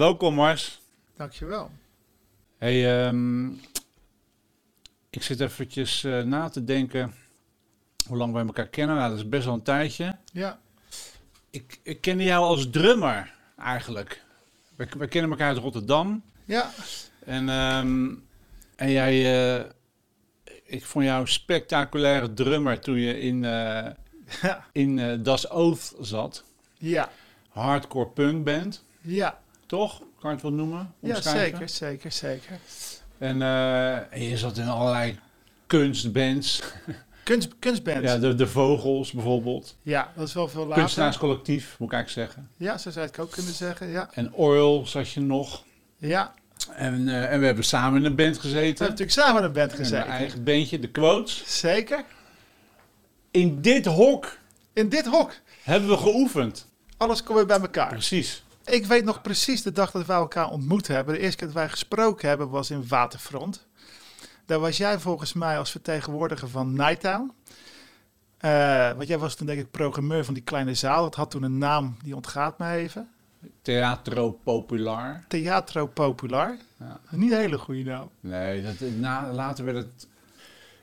Welkom Mars. Dankjewel. Hey, ehm, ik zit eventjes eh, na te denken hoe lang wij elkaar kennen. Nou, dat is best wel een tijdje. Ja, Ik, ik kende jou als drummer eigenlijk. We, we kennen elkaar uit Rotterdam. ja, En, ehm, en jij, eh, ik vond jou een spectaculaire drummer toen je in, eh, ja, in Das Oath zat. ja, Hardcore punk band, ja, toch? Kan je het wel noemen? ja zeker, zeker, zeker. En, eh, en je zat in allerlei kunstbands. Kunst, kunstband. Ja, Ja, de, de Vogels bijvoorbeeld. dat is wel veel later. Kunstenaarscollectief, moet ik eigenlijk zeggen. Ja, zo zou het ook kunnen zeggen, ja. En Oil zat je nog. Ja, En, eh, en we hebben samen in een band we hebben gezeten. natuurlijk samen in een band In een gezeten. eigen bandje, de Quotes. Zeker. In dit hok In dit hok. hebben we geoefend. Alles komt weer bij elkaar. Precies. Ik weet nog precies de dag dat wij elkaar ontmoet hebben. De eerste keer dat wij gesproken hebben was in Waterfront. Daar was jij volgens mij als vertegenwoordiger van Nighttown. Eh want jij was toen denk ik programmeur van die kleine zaal. Dat had toen een naam, die ontgaat me even. Teatro Populaar. Teatro Popular. Ja. Niet een hele goede naam. Nee, dat, na, later werd het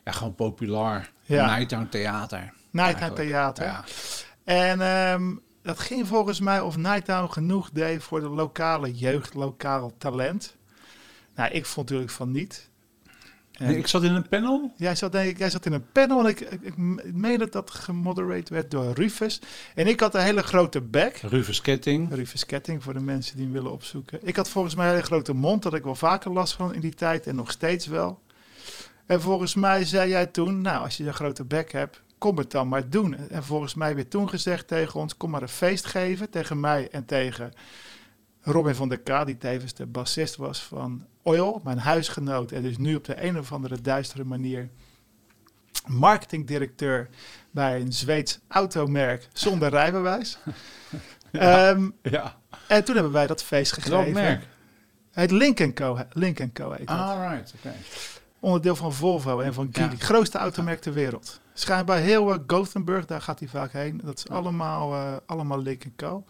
ja, gewoon populair. Ja. Nighttown Theater. Nighttown. Theater. Ja. En ehm, dat ging volgens mij of Nighttown genoeg deed voor de lokale jeugd, lokaal talent. Nou, ik vond natuurlijk van niet. En ik zat in een panel. jij, zat, denk ik, jij zat in een panel en ik, ik, ik meen dat dat gemoderate werd door Rufus. En ik had een hele grote bek. Rufus Ketting. Rufus Ketting voor de mensen die hem willen opzoeken. Ik had volgens mij een hele grote mond, dat ik wel vaker last van in die tijd en nog steeds wel. En volgens mij zei jij toen, nou als je een grote bek hebt, kom het dan maar doen. En volgens mij weer toen gezegd tegen ons, kom maar een feest geven. Tegen mij en tegen Robin van der K, die tevens de bassist was van Oil, mijn huisgenoot. En dus nu op de een of andere duistere manier marketingdirecteur bij een Zweeds automerk zonder rijbewijs. Ehm, Ja. en toen hebben wij dat feest gegeven. Welk merk? Het Lincoln Co. Lincoln Co. heet dat. Alright, oké. Onderdeel van Volvo en van Geely. Ja. Grootste automerk ter wereld. Schijnbaar heel uh, Gothenburg, daar gaat hij vaak heen. Dat is allemaal, eh, allemaal Lincoln Co.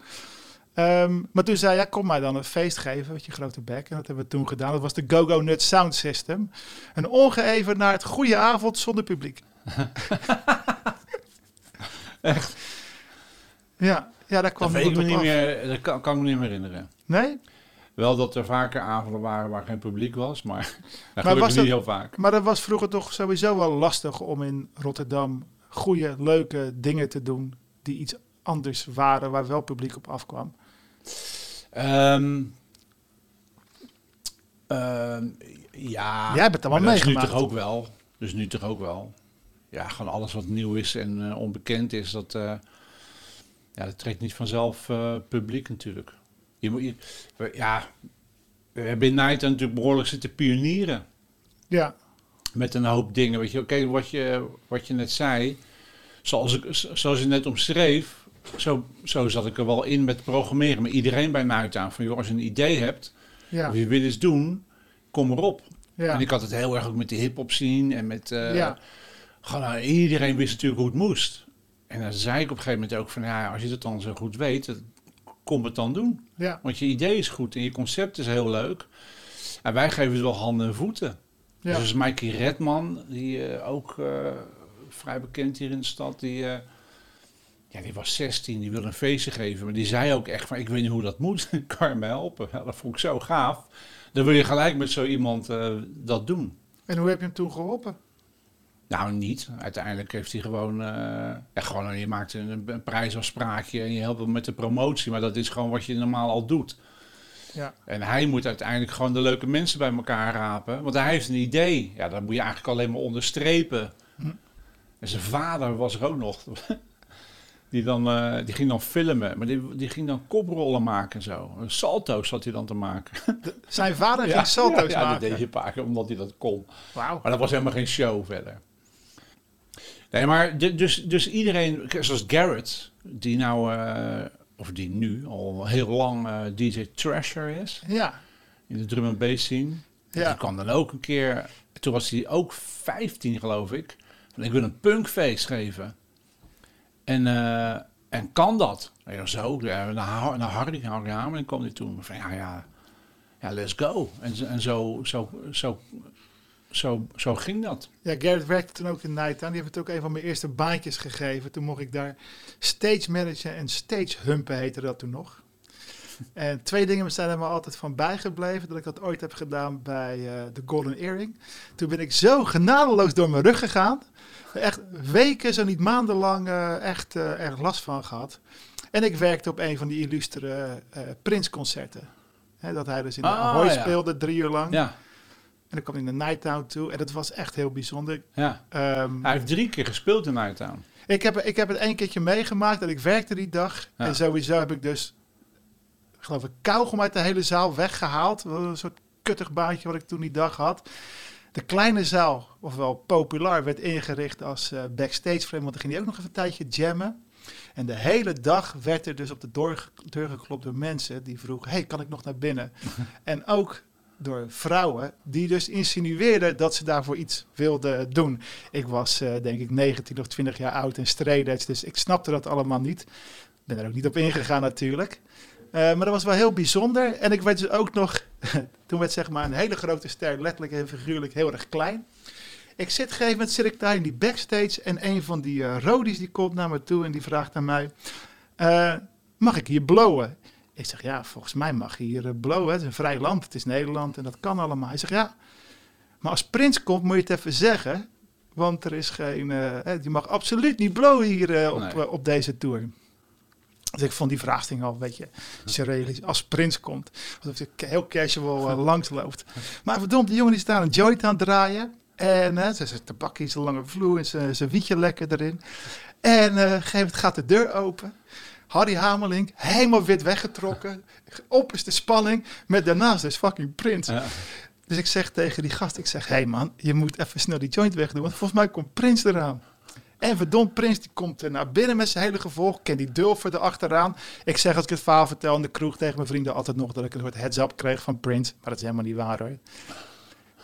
Ehm, maar toen zei hij, ja, kom maar dan een feest geven met je grote bek. En dat hebben we toen gedaan. Dat was de Go-Go Nut Sound System. Een ongeëven naar het goede avond zonder publiek. Echt? Ja, ja daar kwam Dat, ik me niet meer, dat kan, kan ik me niet meer herinneren. Nee? Wel dat er vaker avonden waren waar geen publiek was, maar dat was gebeurt dat- niet heel vaak. Maar dat was vroeger toch sowieso wel lastig om in Rotterdam goede, leuke dingen te doen die iets anders waren, waar wel publiek op afkwam. Ehm, ehm, ja, Jij hebt het allemaal maar dat is nu meegemaakt. toch ook wel. Dus nu toch ook wel. Ja, gewoon alles wat nieuw is en eh, onbekend is, dat, eh, ja, dat trekt niet vanzelf eh, publiek natuurlijk. Je moet, je, we- ja, we hebben in Night natuurlijk behoorlijk zitten pionieren. Ja, met een hoop dingen. Weet je, oké, wat, je, wat je net zei, zoals, ik, zoals je net omschreef, zo, zo zat ik er wel in met programmeren. Maar iedereen bij Nuit aan van, joh, als je een idee hebt, ja, of je wil iets doen, kom erop. ja. En ik had het heel erg ook met de hip-hop zien en met. eh, Ja. Gewoon, nou, iedereen wist natuurlijk hoe het moest. En dan zei ik op een gegeven moment ook van, ja, als je het dan zo goed weet, dat- kom het dan doen. ja, Want je idee is goed en je concept is heel leuk. En wij geven het wel handen en voeten. ja. Dus Mikey Redman, die eh, ook eh, vrij bekend hier in de stad, die, eh, ja, die was 16, die wilde een feestje geven. Maar die zei ook echt van, ik weet niet hoe dat moet, kan je me helpen? Ja, dat vond ik zo gaaf. Dan wil je gelijk met zo iemand dat doen. En hoe heb je hem toen geholpen? Nou, niet. Uiteindelijk heeft hij gewoon, ja, gewoon je maakt een, een prijsafspraakje en je helpt hem met de promotie. Maar dat is gewoon wat je normaal al doet. Ja, En hij moet uiteindelijk gewoon de leuke mensen bij elkaar rapen. Want hij heeft een idee. Ja, dat moet je eigenlijk alleen maar onderstrepen. Hm. En zijn vader was er ook nog. Die, dan, eh, die ging dan filmen. Maar die, die ging dan koprollen maken en zo. Salto's zat hij dan te maken. zijn vader ja, ging salto's ja, ja, dat maken. deed hij een paar keer omdat hij dat kon. Wauw. Maar dat was helemaal geen show verder. Nee, maar dus, dus iedereen, zoals Garrett, die nou, eh, of die nu al heel lang eh, DJ Trasher is, Ja, in de drum and bass scene. Ja. Die kwam dan ook een keer, toen was hij ook 15 geloof ik, van ik wil een punkfeest geven. En, eh, en kan dat? Ja, zo, naar, naar Harry, Harry Hameling kwam hij toen. Van, ja, ja, ja, let's go. En, en zo, zo, zo, zo, zo ging dat. Ja, Garrett werkte toen ook in Nighttown. Die heeft het ook een van mijn eerste baantjes gegeven. Toen mocht ik daar stage manager en stage humpen heette dat toen nog. En twee dingen zijn er me altijd van bijgebleven. Dat ik dat ooit heb gedaan bij eh, de Golden Earring. Toen ben ik zo genadeloos door mijn rug gegaan. Echt weken, zo niet maandenlang, eh, echt eh, erg last van gehad. En ik werkte op een van die illustere Prince-concerten. Hè, dat hij dus in de Ah, Ahoy ja. speelde, drie uur lang. Ja, En dan kwam hij naar Nighttown toe. En dat was echt heel bijzonder. ja. Ehm, Hij heeft drie keer gespeeld in Nighttown. ik, heb, ik heb het één keertje meegemaakt dat ik werkte die dag. Ja. En sowieso heb ik dus, geloof ik, kauwgom uit de hele zaal weggehaald. Een soort kuttig baantje wat ik toen die dag had. De kleine zaal, ofwel populair, werd ingericht als eh, backstage frame. Want dan ging hij ook nog even een tijdje jammen. En de hele dag werd er dus op de deur, deur geklopt door mensen die vroegen... hey, kan ik nog naar binnen? en ook door vrouwen die dus insinueerden dat ze daarvoor iets wilden doen. Ik was eh, denk ik 19 of 20 jaar oud en edge, dus ik snapte dat allemaal niet. Ben er ook niet op ingegaan natuurlijk. Eh, maar dat was wel heel bijzonder. En ik werd dus ook nog, toen werd zeg maar een hele grote ster, letterlijk en figuurlijk, heel erg klein. Ik zit een gegeven moment zit ik daar in die backstage en een van die eh rodies die komt naar me toe en die vraagt aan mij, mag ik hier blowen? Ik zeg, ja, volgens mij mag je hier eh, blowen. Het is een vrij land, het is Nederland en dat kan allemaal. Hij zegt, ja, maar als Prins komt moet je het even zeggen. Want er is geen, hè, je mag absoluut niet blowen hier eh, op, Nee. op deze tour. Dus ik vond die vraagstelling al een beetje surrealistisch. Als Prins komt, alsof hij heel casual langs loopt. Maar verdomd, die jongen die staat een joint aan het draaien. En hè, ze zijn tabakje in zijn lange vloer en zijn wietje lekker erin. En op een gegeven moment gaat de deur open. Harry Hameling, helemaal wit weggetrokken. Opperste spanning. Met daarnaast dus fucking Prins. Ja. Dus ik zeg tegen die gast, ik zeg, hé hey man, je moet even snel die joint wegdoen, want volgens mij komt Prins eraan. En verdomd, Prins die komt er naar binnen met zijn hele gevolg. Ken die Dulfer erachteraan. Ik zeg als ik het verhaal vertel in de kroeg tegen mijn vrienden altijd nog dat ik een soort heads-up kreeg van Prins. Maar dat is helemaal niet waar hoor.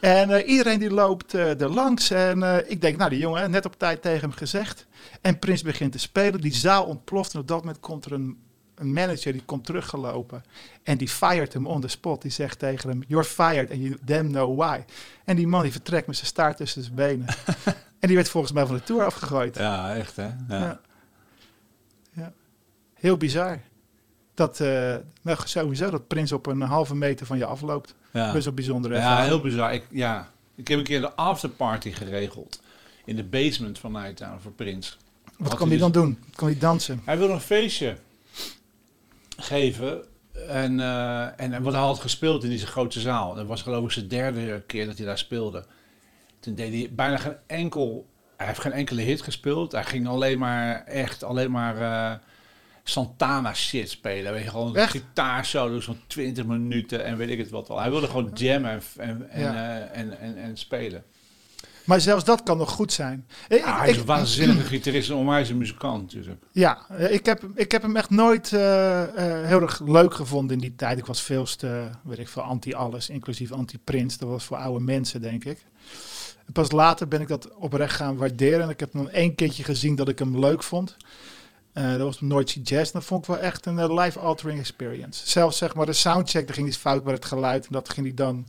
En eh, iedereen die loopt eh er langs. En eh, ik denk, nou die jongen, net op tijd tegen hem gezegd. En Prins begint te spelen. Die zaal ontploft. En op dat moment komt er een, een manager die komt teruggelopen. En die fired hem on the spot. Die zegt tegen hem, you're fired and you damn know why. En die man die vertrekt met zijn staart tussen zijn benen. en die werd volgens mij van de tour afgegooid. ja, echt hè. Ja. Ja. Ja. Heel bizar. Dat, nou, sowieso dat Prins op een halve meter van je afloopt. Ja. Best wel bijzonder. Ja, heel bizar. Ik, ja. ik heb een keer de afterparty geregeld. In de basement van Nighttown voor Prins. Wat Had kan hij hij dus- dan doen? Kan hij dansen? Hij wilde een feestje geven. En, eh, en wat hij had gespeeld in die grote zaal. Dat was geloof ik zijn derde keer dat hij daar speelde. Toen deed hij bijna geen enkel... Hij heeft geen enkele hit gespeeld. Hij ging alleen maar echt alleen maar eh, Santana shit spelen. Weet je, gewoon Echt? gitaarsolo's van 20 minuten en weet ik het wat al. Hij wilde gewoon jammen en, en, en, Ja. eh, en, en, en spelen. Maar zelfs dat kan nog goed zijn. Ik, Ja, hij is ik- een waanzinnige gitarist en onwijs een muzikant natuurlijk. ja, ik heb, ik heb hem echt nooit eh, eh, heel erg leuk gevonden in die tijd. Ik was veel te, weet ik veel, anti-alles, inclusief anti-Prins. Dat was voor oude mensen, denk ik. En Pas later ben ik dat oprecht gaan waarderen. En ik heb nog één keertje gezien dat ik hem leuk vond. Eh, dat was Nooit Sea Jazz. Dat vond ik wel echt een eh, life-altering experience. Zelfs zeg maar de soundcheck, daar ging iets fout met het geluid. En dat ging hij dan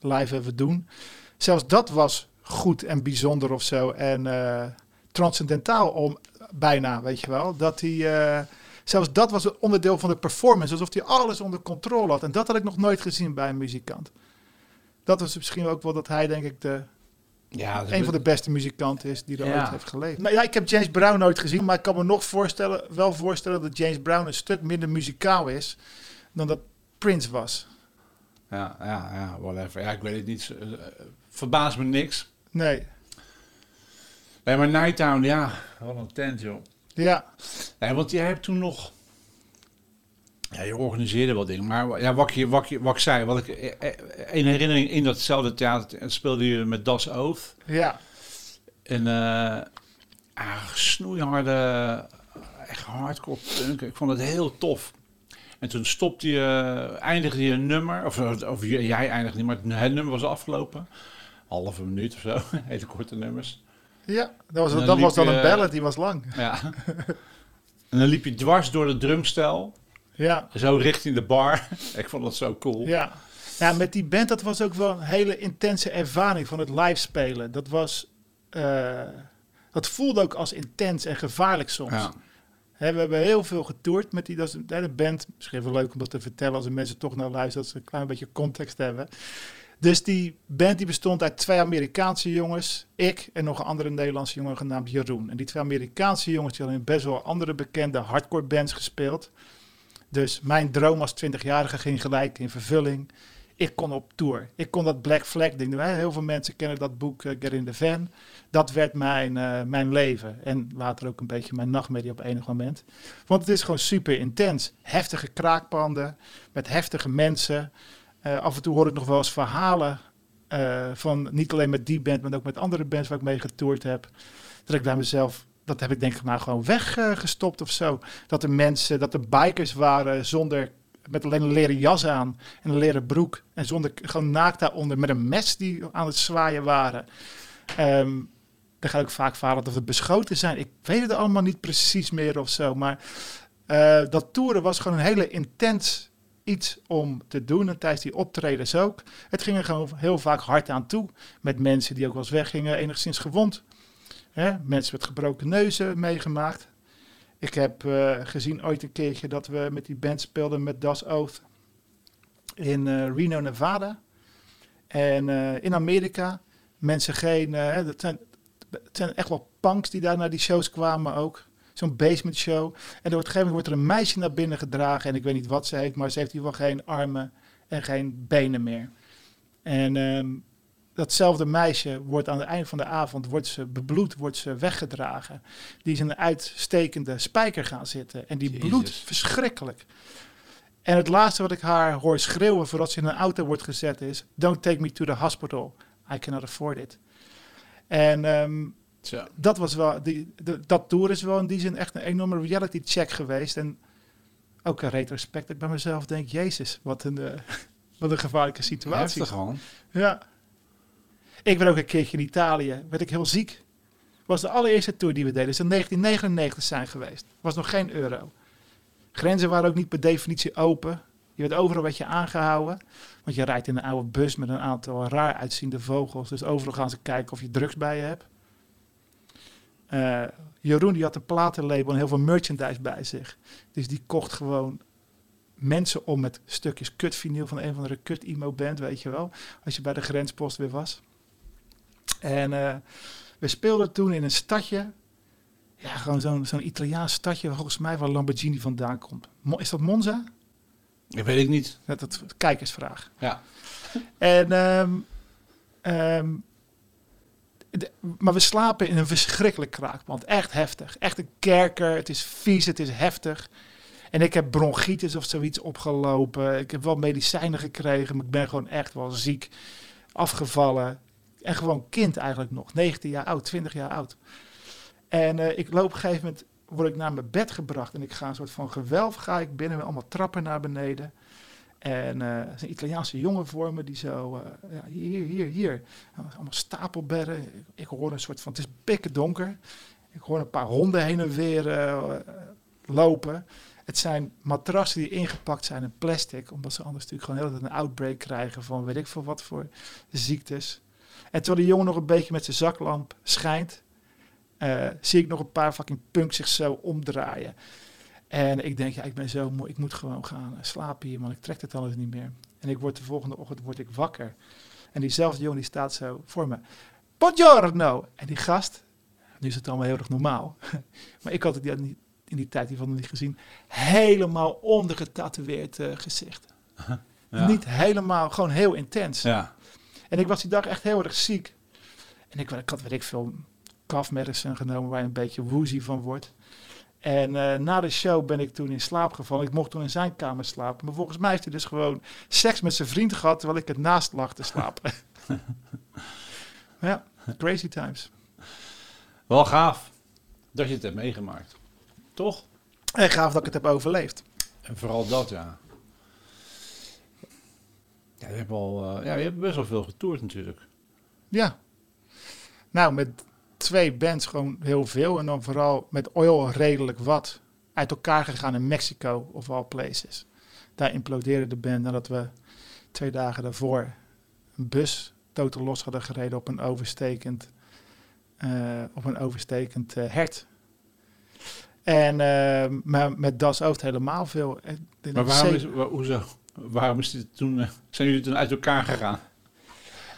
live even doen. Zelfs dat was goed en bijzonder of zo. En eh, transcendentaal om, bijna, weet je wel. Dat hij... Zelfs dat was een onderdeel van de performance, alsof hij alles onder controle had. En dat had ik nog nooit gezien bij een muzikant. Dat was misschien ook wel dat hij, denk ik, de, Ja, een van de beste muzikanten is die er Ja. ooit heeft geleefd. Nou ja, ik heb James Brown nooit gezien, maar ik kan me nog voorstellen, wel voorstellen dat James Brown een stuk minder muzikaal is dan dat Prince was. Ja, ja, ja, whatever. Ja, ik weet het niet. Eh, Verbaast me niks. Nee, Nee, maar Nighttown, ja, wat een tent, joh. ja, Nee, want jij hebt toen nog... Ja, je organiseerde wel dingen. Maar ja, wat, je, wat, je, wat ik zei, wat ik... eh, eh, Een herinnering in datzelfde theater speelde je met Das Oath. ja, En eh ah, snoeiharde, echt hardcore punk. Ik vond het heel tof. En toen stopte je, eindigde je een nummer, of, of jij eindigde niet, maar het, het nummer was afgelopen. Halve minuut of zo, hele korte nummers. ja. Dat was, dan dat was dan je- een ballad, die was lang. Ja. en dan liep je dwars door de drumstel, Ja, zo richting de bar. Ik vond dat zo cool. ja. Ja, met die band, dat was ook wel een hele intense ervaring van het live spelen. Dat was, eh, dat voelde ook als intens en gevaarlijk soms. Ja. We hebben heel veel getoerd met die dat is een, de band. Misschien wel leuk om dat te vertellen als de mensen toch naar luisteren, dat ze een klein beetje context hebben. Dus die band die bestond uit twee Amerikaanse jongens, ik en nog een andere Nederlandse jongen genaamd Jeroen. En die twee Amerikaanse jongens die hadden in best wel andere bekende hardcore bands gespeeld. Dus mijn droom als 20-jarige ging gelijk in vervulling. Ik kon op tour. Ik kon dat Black Flag ding doen. Heel veel mensen kennen dat boek eh, Get in the Van. Dat werd mijn, eh, mijn leven. En later ook een beetje mijn nachtmerrie op enig moment. Want het is gewoon super intens. Heftige kraakpanden met heftige mensen. Eh, af en toe hoor ik nog wel eens verhalen van niet alleen met die band, maar ook met andere bands waar ik mee getoerd heb. Dat ik bij mezelf, dat heb ik denk ik maar gewoon weggestopt of zo. Dat de mensen, dat de bikers waren zonder, met alleen een leren jas aan en een leren broek. En zonder, gewoon naakt daaronder met een mes die aan het zwaaien waren. Ehm dan ga ik vaak verhalen dat we beschoten zijn. Ik weet het allemaal niet precies meer of zo. Maar eh, dat toeren was gewoon een hele intens iets om te doen. En tijdens die optredens ook. Het ging er gewoon heel vaak hard aan toe. Met mensen die ook wel eens weggingen, enigszins gewond. Hè? Mensen met gebroken neuzen meegemaakt. Ik heb eh, gezien ooit een keertje dat we met die band speelden met Das Oath in eh, Reno, Nevada. En eh, in Amerika. Mensen geen. dat zijn, het zijn echt wel punks die daar naar die shows kwamen ook. Zo'n basement show. En op een gegeven moment wordt er een meisje naar binnen gedragen. En ik weet niet wat ze heeft, maar ze heeft in ieder geval geen armen en geen benen meer. En ehm, datzelfde meisje wordt aan het eind van de avond wordt ze bebloed, wordt ze weggedragen. Die is in een uitstekende spijker gaan zitten. En die Jezus. bloedt verschrikkelijk. En het laatste wat ik haar hoor schreeuwen voordat ze in een auto wordt gezet is... Don't take me to the hospital. I cannot afford it. En ehm, dat was wel, die, de, dat tour is wel in die zin echt een enorme reality check geweest. En ook een retrospect. dat Ik bij mezelf denk, jezus, wat een, eh, wat een gevaarlijke situatie. Heftig gewoon. Ja. Ik ben ook een keertje in Italië, werd ik heel ziek. Was de allereerste tour die we deden. is in 1999 zijn geweest. Was nog geen euro. Grenzen waren ook niet per definitie open. Je werd overal werd je aangehouden. Want je rijdt in een oude bus met een aantal raar uitziende vogels. Dus overal gaan ze kijken of je drugs bij je hebt. Eh, Jeroen die had een platenlabel en heel veel merchandise bij zich. Dus die kocht gewoon mensen om met stukjes kutvinyl van een of andere kut emo band, weet je wel. Als je bij de grenspost weer was. En eh, we speelden toen in een stadje. Ja, gewoon zo'n zo'n Italiaans stadje, volgens mij waar Lamborghini vandaan komt. Mo- Is dat Monza? Dat weet ik niet. Dat kijkersvraag. Ja. En, ehm, ehm, de- maar we slapen in een verschrikkelijk kraakpand. Echt heftig. Echt een kerker. Het is vies, het is heftig. En ik heb bronchitis of zoiets opgelopen. Ik heb wel medicijnen gekregen, maar ik ben gewoon echt wel ziek. Afgevallen. En gewoon kind eigenlijk nog. 19 jaar oud, 20 jaar oud. En eh, ik loop op een gegeven moment, word ik naar mijn bed gebracht. En ik ga een soort van gewelf, ga ik binnen met allemaal trappen naar beneden. En een Italiaanse jongen voor me die zo, eh, ja, hier, hier, hier. Allemaal stapelbedden. Ik, hoor een soort van, het is pikken donker. Ik hoor een paar honden heen en weer lopen. Het zijn matrassen die ingepakt zijn in plastic, omdat ze anders natuurlijk gewoon heel een outbreak krijgen van weet ik veel wat voor ziektes. En terwijl die jongen nog een beetje met zijn zaklamp schijnt, eh, zie ik nog een paar fucking punks zich zo omdraaien. En ik denk, ja, ik ben zo moe, ik moet gewoon gaan slapen hier, want ik trek het alles niet meer. En ik word de volgende ochtend word ik wakker. En diezelfde jongen die staat zo voor me. Buongiorno! En die gast, nu is het allemaal heel erg normaal. maar ik had het die- in die tijd hiervan niet gezien. Helemaal ondergetatoeëerd eh gezicht. Ja. Niet helemaal, gewoon heel intens. Ja. En ik was die dag echt heel erg ziek. En ik, ik had, weet ik veel, cough medicine genomen waar je een beetje woozy van wordt. En eh, na de show ben ik toen in slaap gevallen. Ik mocht toen in zijn kamer slapen. Maar volgens mij heeft hij dus gewoon seks met zijn vriend gehad... terwijl ik ernaast lag te slapen. ja, crazy times. Wel gaaf dat je het hebt meegemaakt. Toch? En gaaf dat ik het heb overleefd. En vooral dat, ja. Ja, je hebt, al, eh, ja, je hebt best wel veel getoerd natuurlijk. Ja. Nou, met twee bands gewoon heel veel. En dan vooral met Oil redelijk wat. Uit elkaar gegaan in Mexico of all places. Daar implodeerde de band nadat we twee dagen daarvoor een bus totaal los hadden gereden op een overstekend, eh, op een overstekend eh, hert. En eh, maar met Das Oost helemaal veel. Maar waarom is, wa- hoezo? Waarom is dit eh, zijn jullie toen uit elkaar gegaan?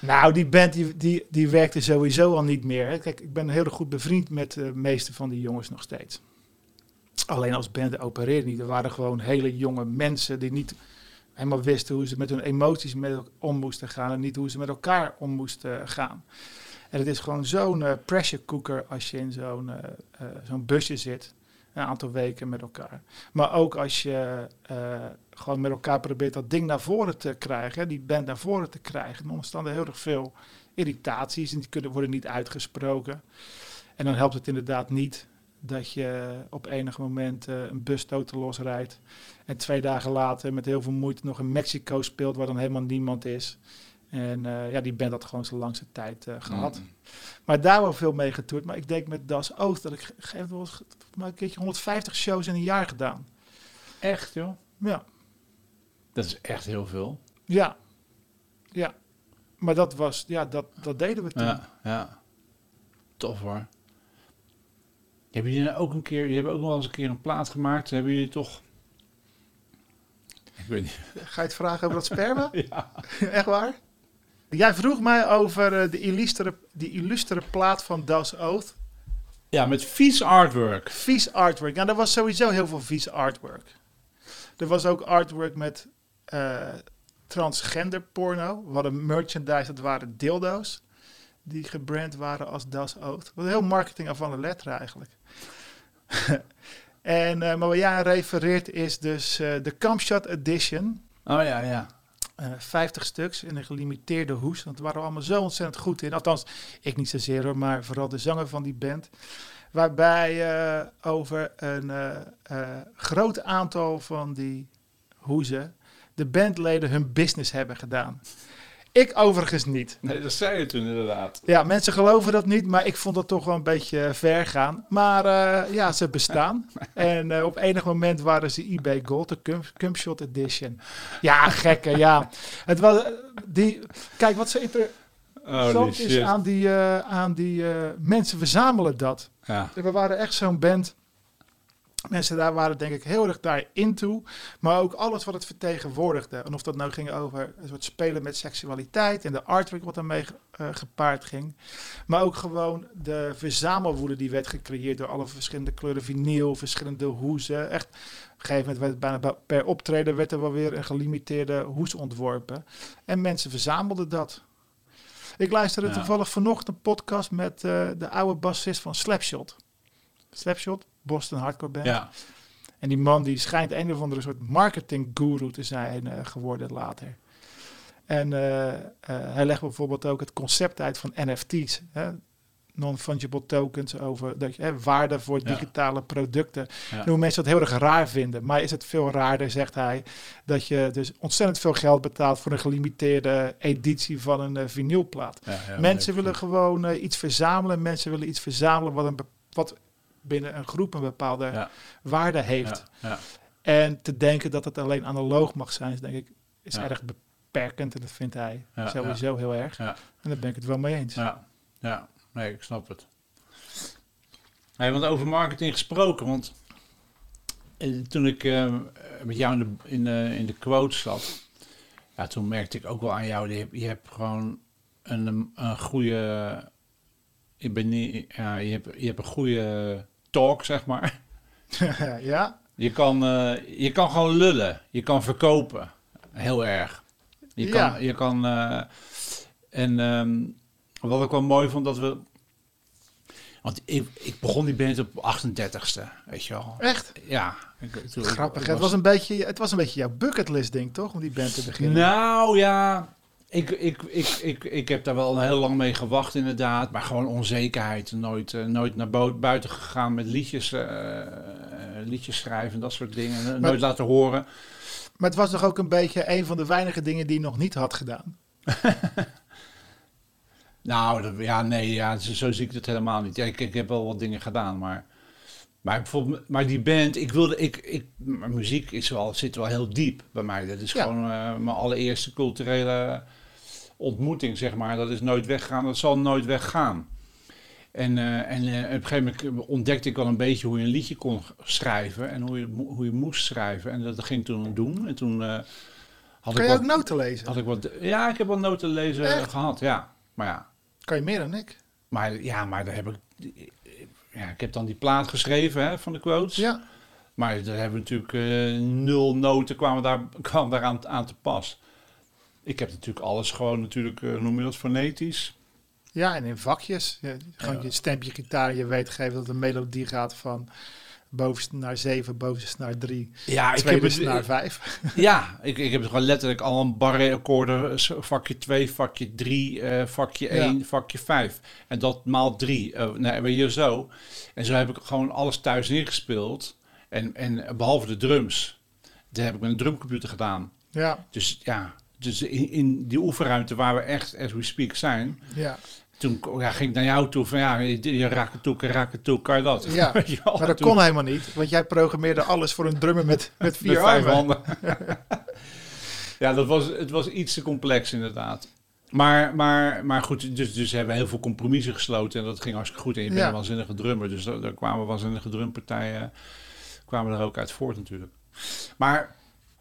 Nou, die band die, die, die werkte sowieso al niet meer. hè. Kijk, ik ben heel goed bevriend met de meeste van die jongens nog steeds. Alleen als band opereerde niet. Er waren gewoon hele jonge mensen die niet helemaal wisten hoe ze met hun emoties met om moesten gaan en niet hoe ze met elkaar om moesten gaan. En het is gewoon zo'n eh, pressure cooker als je in zo'n eh, eh, zo'n busje zit. Een aantal weken met elkaar. Maar ook als je eh, gewoon met elkaar probeert dat ding naar voren te krijgen. Die band naar voren te krijgen. Dan ontstaan er heel erg veel irritaties. En die kunnen, worden niet uitgesproken. En dan helpt het inderdaad niet dat je op enig moment eh, een bus totaal losrijdt. En twee dagen later met heel veel moeite nog in Mexico speelt waar dan helemaal niemand is. En eh, ja, die band had gewoon zijn langste tijd eh, gehad. Mm. Maar daar wel veel mee getoerd. Maar ik denk met Das Oost dat ik ge- gegeven wel eens maar een keertje 150 shows in een jaar gedaan. Echt, joh? Ja, Dat is echt heel veel. ja, ja. Maar dat was, ja, dat, dat deden we toen. Ja, ja. Tof hoor. Hebben jullie nou ook een keer, jullie hebben ook nog wel eens een keer een plaat gemaakt. Hebben jullie toch... Ik weet niet. Ga je het vragen over dat sperma? Ja. Echt waar? Jij vroeg mij over eh, de illustere, die illustere plaat van Das Oath. Ja, met vies artwork. Vies artwork. Nou, er was sowieso heel veel vies artwork. Er was ook artwork met eh, transgender porno. We hadden merchandise, dat waren dildo's. Die gebrand waren als Das Oath. Wat heel marketing af van de letter eigenlijk. en, eh, maar waar jij aan refereert is dus eh, de Camshot Edition. Oh ja, ja. Eh 50 stuks in een gelimiteerde hoes. Want we waren allemaal zo ontzettend goed in. Althans, ik niet zozeer hoor, maar vooral de zanger van die band. Waarbij eh, over een eh, groot aantal van die hoezen de bandleden hun business hebben gedaan. Ik overigens niet. Nee, dat zei je toen inderdaad. Ja, mensen geloven dat niet, maar ik vond dat toch wel een beetje ver gaan. Maar eh, ja, ze bestaan. en eh, op enig moment waren ze eBay Gold, de Cum- Cumshot Edition. Ja, gekke, ja. Het was, eh, die, kijk, wat ze Holy interessant is aan die, eh, aan die eh, mensen verzamelen dat. Ja. We waren echt zo'n band. Mensen daar waren denk ik heel erg daar into. Maar ook alles wat het vertegenwoordigde. En of dat nou ging over een soort spelen met seksualiteit. En de artwork wat daarmee eh, gepaard ging. Maar ook gewoon de verzamelwoede die werd gecreëerd door alle verschillende kleuren vinyl. Verschillende hoezen. Echt, op een gegeven moment werd bijna ba- per optreden werd er wel weer een gelimiteerde hoes ontworpen. En mensen verzamelden dat. Ik luisterde Ja. toevallig vanochtend een podcast met eh, de oude bassist van Slapshot. Slapshot, Boston hardcore band. ja. En die man die schijnt een of andere soort marketing guru te zijn eh, geworden later. En eh, eh, hij legt bijvoorbeeld ook het concept uit van NFT's. hè, Non-fungible tokens over dat hè, waarde voor Ja. digitale producten. Ja. En hoe mensen dat heel erg raar vinden. Maar is het veel raarder, zegt hij, dat je dus ontzettend veel geld betaalt voor een gelimiteerde editie van een vinylplaat. Ja, mensen willen gewoon iets verzamelen. Mensen willen iets verzamelen wat, een, wat binnen een groep een bepaalde Ja. waarde heeft. Ja, ja. En te denken dat het alleen analoog mag zijn, is denk ik is erg beperkend. En dat vindt hij sowieso heel erg. Ja. En daar ben ik het wel mee eens. Ja, ja, nee, ik snap het. Hey, want over marketing gesproken, want eh, toen ik eh, met jou in de, in, de, in de quote zat, ja, toen merkte ik ook wel aan jou, je hebt, je hebt gewoon een, een goede, ik ben niet, ja, je, hebt, je hebt een goede talk, zeg maar. ja, Je kan, eh, je kan gewoon lullen, je kan verkopen, heel erg. Je kan, Ja. je kan eh, en ehm, wat ik wel mooi vond, dat we, want ik, ik begon die band op 38ste, weet je wel. echt Ja. Ik, toen- ik- grappig. ik het, was een beetje, het was een beetje jouw bucketlist ding, toch? Om die band te beginnen. Nou ja, ik, ik, ik, ik, ik heb daar wel heel lang mee gewacht inderdaad. Maar gewoon onzekerheid. Nooit, eh, nooit naar buiten gegaan met liedjes, eh, eh, liedjes schrijven en dat soort dingen. Nooit laten horen. Maar het was toch ook een beetje een van de weinige dingen die je nog niet had gedaan. Nou, dat- ja, nee, ja, zo, zo zie ik het helemaal niet. Ja, ik, ik heb wel wat dingen gedaan, maar Maar, bijvoorbeeld, maar die band, ik wilde, ik, ik, muziek is wel, zit wel heel diep bij mij. Dat is Ja. gewoon mijn allereerste culturele ontmoeting, zeg maar. Dat is nooit weggaan, dat zal nooit weggaan. En, eh, en eh, op een gegeven moment ontdekte ik wel een beetje hoe je een liedje kon schrijven en hoe je, hoe je moest schrijven. En dat ging toen doen. En toen eh, had Kan ik je wat, ook noten lezen? had ik wat, ja, ik heb wel noten lezen Echt? gehad, ja. Maar ja, Kan je meer dan ik? maar ja, maar daar heb ik, ja, ik heb dan die plaat geschreven hè, van de quotes. Ja. Maar daar hebben we natuurlijk nul noten kwamen daar, kwam daar aan, aan te pas. Ik heb natuurlijk alles gewoon natuurlijk, eh, noem je dat, fonetisch. Ja, en in vakjes. Ja, gewoon Ja. je stempje gitaar. Je weet geven dat een melodie gaat van bovenste naar zeven, bovenste naar drie, Ja, ik heb het, naar vijf. ja ik, ik heb gewoon letterlijk al een barre-akkoorden, s- vakje 2, vakje 3, vakje Ja. 1, vakje 5. En dat maal 3. nee, weet je zo. En zo heb ik gewoon alles thuis ingespeeld. En, en behalve de drums. Dat heb ik met een drumcomputer gedaan. Ja, Dus ja, dus in, in die oefenruimte waar we echt, as we speak, zijn, ja. toen ja, ging ik naar jou toe van ja, je, het toe, kan je dat? Ja, je maar dat kon helemaal niet. Want jij programmeerde alles voor een drummer met, met vier met vijf armen. handen. ja, dat was, het was iets te complex inderdaad. Maar, maar, maar goed, dus, dus hebben we heel veel compromissen gesloten en dat ging hartstikke goed. En je bent Ja. een waanzinnige drummer, dus daar, daar kwamen waanzinnige drumpartijen kwamen er ook uit voort natuurlijk. Maar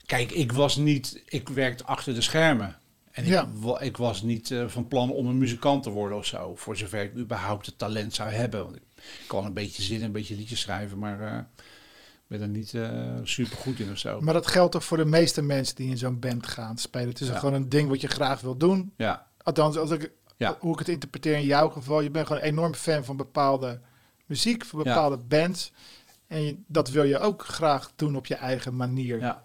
kijk, ik was niet, ik werkte achter de schermen. En ik, Ja. wa- ik was niet eh, van plan om een muzikant te worden of zo. Voor zover ik überhaupt het talent zou hebben. Want ik kan een beetje zingen, een beetje liedjes schrijven, maar eh, ben er niet super goed in of zo. Maar dat geldt toch voor de meeste mensen die in zo'n band gaan spelen. Het is Ja. gewoon een ding wat je graag wil doen. Ja, Althans, als ik, Ja. hoe ik het interpreteer in jouw geval. Je bent gewoon een enorm fan van bepaalde muziek, van bepaalde bands. En je- dat wil je ook graag doen op je eigen manier. ja,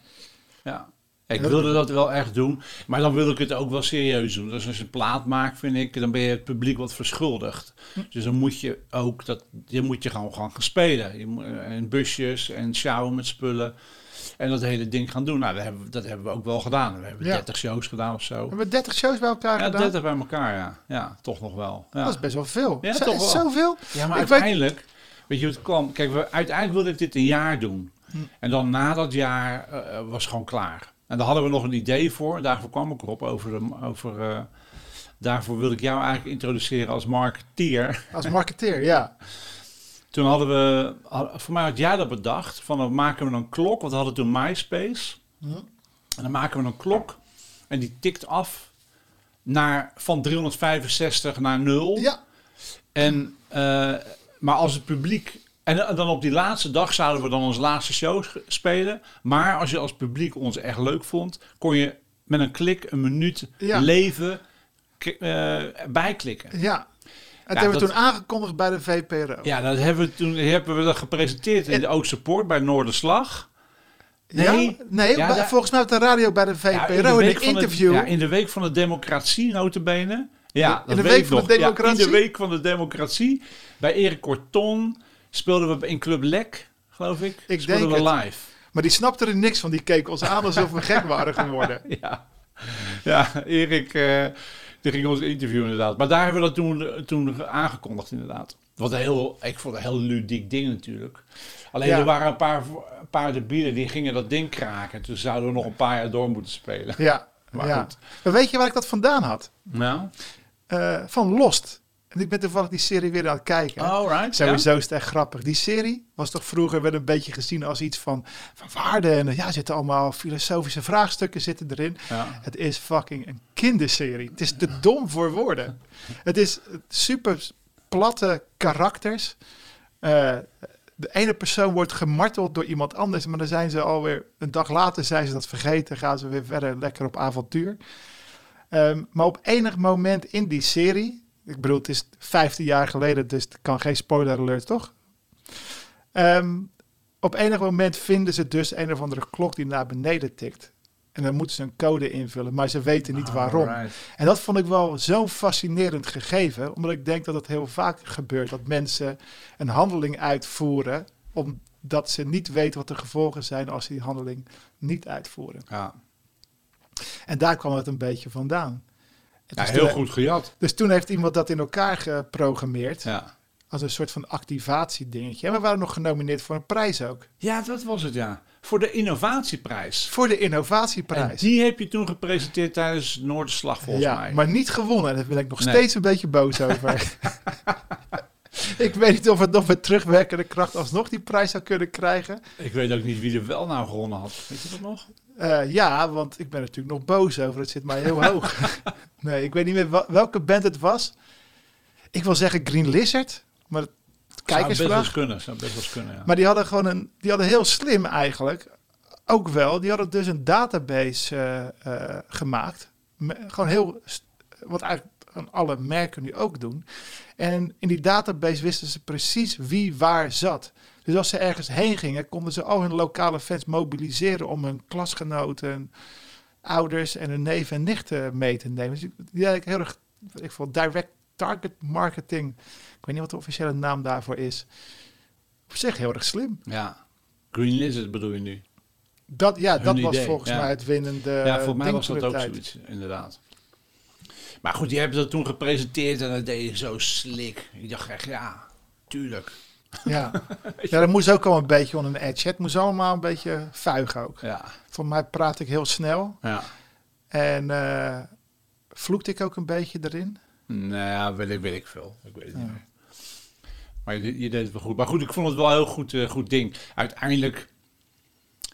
ja. Ik wilde dat wel echt doen, maar dan wil ik het ook wel serieus doen. Dus als je een plaat maakt, vind ik, dan ben je het publiek wat verschuldigd. Dus dan moet je ook dat, je moet je gewoon gaan spelen. Je moet, eh, en busjes en sjouwen met spullen. En dat hele ding gaan doen. Nou, dat hebben, we- dat hebben we ook wel gedaan. We hebben Ja. 30 shows gedaan of zo. Hebben we 30 shows bij elkaar Ja, gedaan? 30 bij elkaar, ja. Ja, toch nog wel. Ja. Dat is best wel veel. Ja, Zo- toch wel. Zoveel? Ja, maar Ik uiteindelijk, weet je het kwam? Kijk, we, uiteindelijk wilde ik dit een jaar doen. Hm. En dan na dat jaar eh, eh, was gewoon klaar. En daar hadden we nog een idee voor. Daarvoor kwam ik erop. Over de, over, eh, daarvoor wilde ik jou eigenlijk introduceren als marketeer. Als marketeer, ja. Toen hadden we, had- voor mij had jij dat bedacht. Van dan maken we een klok. Want we hadden toen MySpace. Hm. En dan maken we een klok. En die tikt af naar, van 365 naar 0. Ja, En, eh, maar als het publiek. En dan op die laatste dag zouden we dan onze laatste show spelen. Maar als je als publiek ons echt leuk vond, kon je met een klik een minuut Ja. leven eh, bijklikken. ja. En dat hebben we toen aangekondigd bij de VPRO. Ja, dat hebben we toen hebben we dat gepresenteerd in de Oostpoort bij Noorderslag. Nee. Ja? nee Ja, bij- daar- volgens mij op de radio bij de VPRO Ja, in, de- interview. ja, in de week van de democratie, notabene. Ja, In dat de week van de nog. Democratie? in de week van de democratie. Bij Erik Corton speelden we in Club Lek, geloof ik. Ik speelden denk we het. live. Maar die snapte er niks van. Die keek ons aan alsof we gek waren geworden. Ja, ja Erik eh, die ging ons interviewen inderdaad. Maar daar hebben we dat toen, toen aangekondigd inderdaad. Wat een heel, ik vond een heel ludiek ding natuurlijk. Alleen Ja. er waren een paar, een paar debielen die gingen dat ding kraken. Toen zouden we nog een paar jaar door moeten spelen. Ja, Maar ja. goed. Maar weet je waar ik dat vandaan had? Nou, Eh, van Lost. En ik ben toevallig die serie weer aan het kijken. alright. Sowieso is het echt grappig. Die serie was toch vroeger wel een beetje gezien als iets van, van waarde. En ja, er zitten allemaal filosofische vraagstukken zitten erin. Ja. Ja. Het is fucking een kinderserie. Het is te dom voor woorden. Het is super platte karakters. Eh, de ene persoon wordt gemarteld door iemand anders, maar dan zijn ze alweer een dag later zijn ze dat vergeten, gaan ze weer verder lekker op avontuur. Ehm, maar op enig moment in die serie, ik bedoel, het is 15 jaar geleden, dus het kan geen spoiler alert, toch? Ehm, op enig moment vinden ze dus een of andere klok die naar beneden tikt. En dan moeten ze een code invullen, maar ze weten niet waarom. Alright. En dat vond ik wel zo'n fascinerend gegeven, omdat ik denk dat het heel vaak gebeurt dat mensen een handeling uitvoeren omdat ze niet weten wat de gevolgen zijn als ze die handeling niet uitvoeren. Ja. En daar kwam het een beetje vandaan. Ja, heel toen- goed gejat. Dus toen heeft iemand dat in elkaar geprogrammeerd. Ja. Als een soort van activatiedingetje. En we waren nog genomineerd voor een prijs ook. Ja, dat was het, ja. Voor de innovatieprijs. Voor de En innovatieprijs. die heb je toen gepresenteerd tijdens Noorderslag, volgens ja, mij. maar niet gewonnen. Daar ben ik nog Nee. steeds een beetje boos over. ik weet niet of het nog met terugwerkende kracht alsnog die prijs zou kunnen krijgen. Ik weet ook niet wie er wel nou gewonnen had. Weet je dat nog? Eh, ja, want ik ben natuurlijk nog boos over. Het zit mij heel hoog. nee, ik weet niet meer welke band het was. Ik wil zeggen Green Lizard. Maar Zou best wel kunnen. Zou best wel eens kunnen, ja. Maar die hadden gewoon een... Die hadden heel slim eigenlijk. Ook wel. Die hadden dus een database eh, eh, gemaakt. Me- gewoon heel... Wat eigenlijk aan alle merken nu ook doen. En in die database wisten ze precies wie waar zat. Dus als ze ergens heen gingen, konden ze al hun lokale fans mobiliseren om hun klasgenoten, ouders en hun neven en nichten mee te nemen. Dus die eigenlijk heel erg, ik vond direct target marketing. Ik weet niet wat de officiële naam daarvoor is. Op zich heel erg slim. ja. Green Lizard bedoel je nu? Dat, ja, Hun dat was volgens ja. mij het winnende ja, volgens mij was dat ook tijd. zoiets, inderdaad. Maar goed, die hebben dat toen gepresenteerd en dat deed je zo slik. Ik dacht echt, ja, tuurlijk. Ja. ja, dat moest ook al een beetje onder een edge. Het moest allemaal een beetje vuigen ook. Ja, Voor mij praat ik heel snel. ja. En eh vloekte ik ook een beetje erin. Nou ja, weet ik, weet ik veel. Ik weet het niet meer. Maar je, je deed het wel goed. Maar goed, ik vond het wel een heel goed, eh, goed ding. Uiteindelijk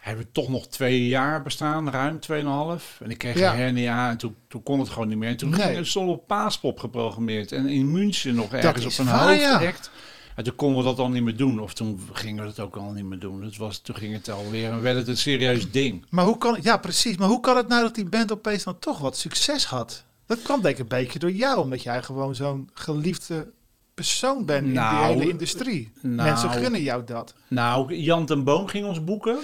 hebben we toch nog twee jaar bestaan, ruim tweeënhalf. En ik kreeg Ja. een hernia en toen, toen kon het gewoon niet meer. En toen Nee. ging het stond op Paaspop geprogrammeerd. En in München nog ergens op een waar, ja. En toen konden we dat al niet meer doen. Of toen gingen we het ook al niet meer doen. Het was, toen ging het alweer en werd het een serieus ding. Maar hoe kan, ja, precies. Maar hoe kan het nou dat die band opeens dan toch wat succes had? Dat kwam denk ik een beetje door jou, omdat jij gewoon zo'n geliefde persoon bent Nou, in die hele industrie. nou. Mensen gunnen jou dat. Nou, Jan ten Boom ging ons boeken.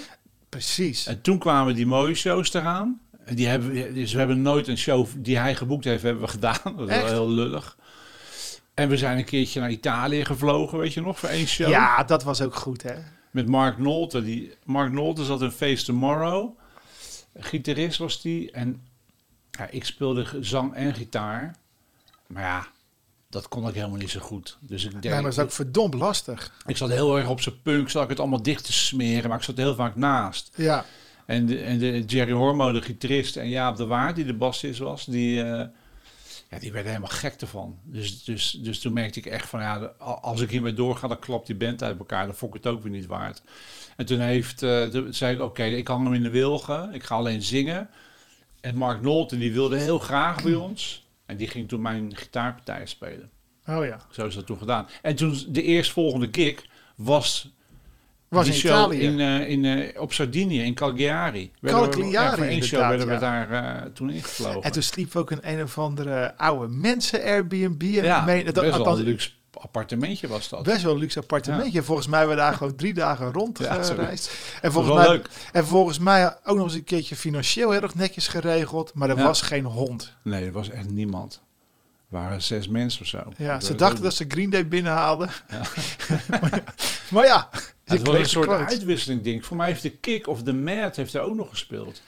Precies. En toen kwamen die mooie shows eraan. En die hebben, we- dus we hebben nooit een show die hij geboekt heeft, hebben we gedaan. Dat is wel heel lullig. En we zijn een keertje naar Italië gevlogen, weet je nog, voor één show. Ja, dat was ook goed, hè? Met Mark Nolte. Die, Mark Nolte zat in Face Tomorrow. Gitarist was die. En ja, ik speelde zang en gitaar. Maar ja, dat kon ik helemaal niet zo goed. Dus ik Nee, deed, maar dat is ook verdomd lastig. ik zat heel erg op zijn punk, zat ik het allemaal dicht te smeren. Maar ik zat heel vaak naast. Ja, En, de, en de Jerry Hormo, de gitarist, en Jaap de Waard, die de bassist was, die, eh, ja, die werden helemaal gek ervan. Dus, dus, dus toen merkte ik echt van, ja, als ik hiermee doorga, dan klapt die band uit elkaar. Dan vond ik het ook weer niet waard. En toen heeft, toen zei ik, oké, ik hang hem in de wilgen. Ik ga alleen zingen. En Mark Nolte, die wilde heel graag bij ons. En die ging toen mijn gitaarpartij spelen. oh ja. Zo is dat toen gedaan. En toen de eerstvolgende gig was Was die in show Italië. in, eh, in, eh, op Sardinië, in Cagliari. Cagliari, ja, voor één show werden we daar eh, toen ingevlogen. En toen sliep ook een een of andere oude mensen Airbnb. En ja, meen- dat- best wel althans, luxe appartementje was dat. Best wel een luxe appartementje. Volgens mij hebben we daar gewoon drie dagen rond Ja, gereisd. zoiets. En volgens, mij, leuk. en volgens mij ook nog eens een keertje financieel heel erg netjes geregeld. Maar er Ja. was geen hond. Nee, er was echt niemand. Er waren zes mensen of zo. Ja, Dat ze dachten dat ze Green Day binnenhaalden. Maar, ja, maar ja, ze Het was een soort quotes. uitwisseling ding. Voor mij heeft de Kick of de Mad heeft er ook nog gespeeld.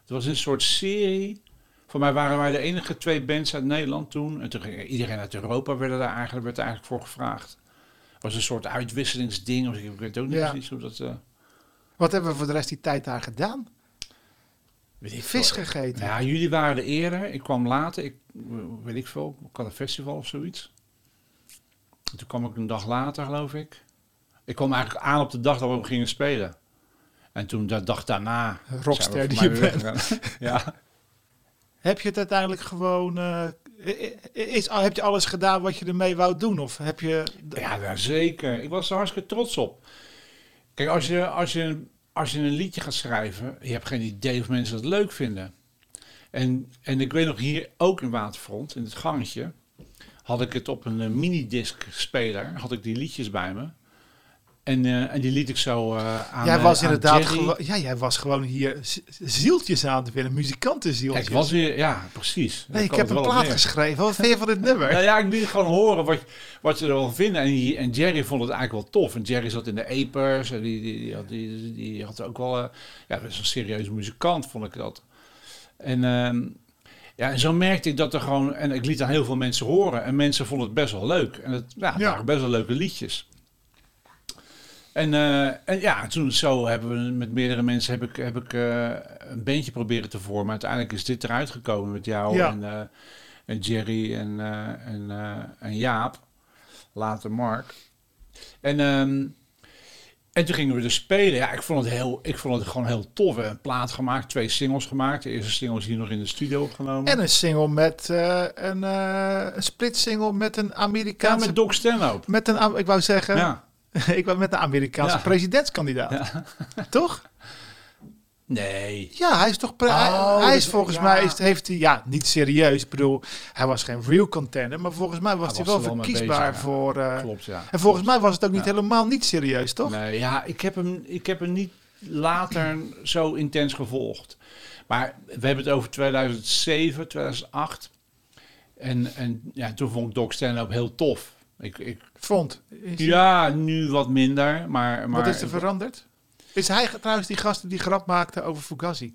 Het was een soort serie. Voor mij waren wij de enige twee bands uit Nederland toen. En toen ging iedereen uit Europa werd, er daar eigenlijk, werd er eigenlijk voor gevraagd. Het was een soort uitwisselingsding. Of ik weet ook niet Ja. precies hoe dat... eh, Wat hebben we voor de rest die tijd daar gedaan? weet ik Vis veel. gegeten. Ja, jullie waren er eerder. Ik kwam later. Ik weet ik veel. Ik had een festival of zoiets. En toen kwam ik een dag later, geloof ik. Ik kwam eigenlijk aan op de dag dat we gingen spelen. En toen de dag daarna. Rockster die je bent. ja. Heb je het uiteindelijk gewoon... eh, is, heb je alles gedaan wat je ermee wou doen? Of heb je... Ja, zeker. Ik was er hartstikke trots op. Kijk, als je, als, je, als je een liedje gaat schrijven, je hebt geen idee of mensen dat leuk vinden. En, en ik weet nog hier ook in Waterfront, in het gangetje, had ik het op een eh, minidisc speler, had ik die liedjes bij me. En, eh, en die liet ik zo eh, aan Jij eh, was aan inderdaad Jerry. gewoon, ja, jij was gewoon hier zieltjes aan te winnen, Ja, muzikantenzieltjes. ik was weer, ja, precies. nee, ik heb een plaat geschreven. Wat vind je van dit nummer? Nou ja, ik liet gewoon horen wat, wat je er wel vinden. En, die- en Jerry vond het eigenlijk wel tof. En Jerry zat in de Apers. En die, die, die, had, die, die had ook wel... eh, ja, dat is een serieuze muzikant, vond ik dat. En, ehm, Ja, en zo merkte ik dat er gewoon... En ik liet aan heel veel mensen horen. En mensen vonden het best wel leuk. En het, ja, het Ja. waren best wel leuke liedjes. En, eh, en ja, toen zo hebben we met meerdere mensen heb ik, heb ik eh, een bandje proberen te vormen. Uiteindelijk is dit eruit gekomen met jou Ja. en, eh, en Jerry en, en, en Jaap. Later Mark. En, ehm, en toen gingen we dus spelen. Ja, ik vond het, heel, ik vond het gewoon heel tof. We hebben een plaat gemaakt, twee singles gemaakt. De eerste single is hier nog in de studio opgenomen. En een single met een, eh een split single met een ja, Amerikaanse... met Doc Stanhope. met een, ik wou zeggen, Ja. ik wou met een Amerikaanse Ja. presidentskandidaat. Toch? Nee. Ja, hij is toch. Oh, hij, is dat- volgens ja. mij is, heeft hij ja niet serieus. Ik bedoel, hij was geen real contender, maar volgens mij was Hij hij, was wel er verkiesbaar bezig, voor. eh, Klopt, ja. en volgens mij was het ook niet helemaal niet serieus, toch? Nee, ja, ik heb, hem, ik heb hem niet later zo intens gevolgd. Maar we hebben het over 2007, 2008. En, en ja, toen vond ik Doc Stanhope heel tof. Ik, ik, Vond. Ja, nu wat minder, maar... maar Wat is er veranderd? Is hij trouwens die gasten die grap maakte over Fugazi?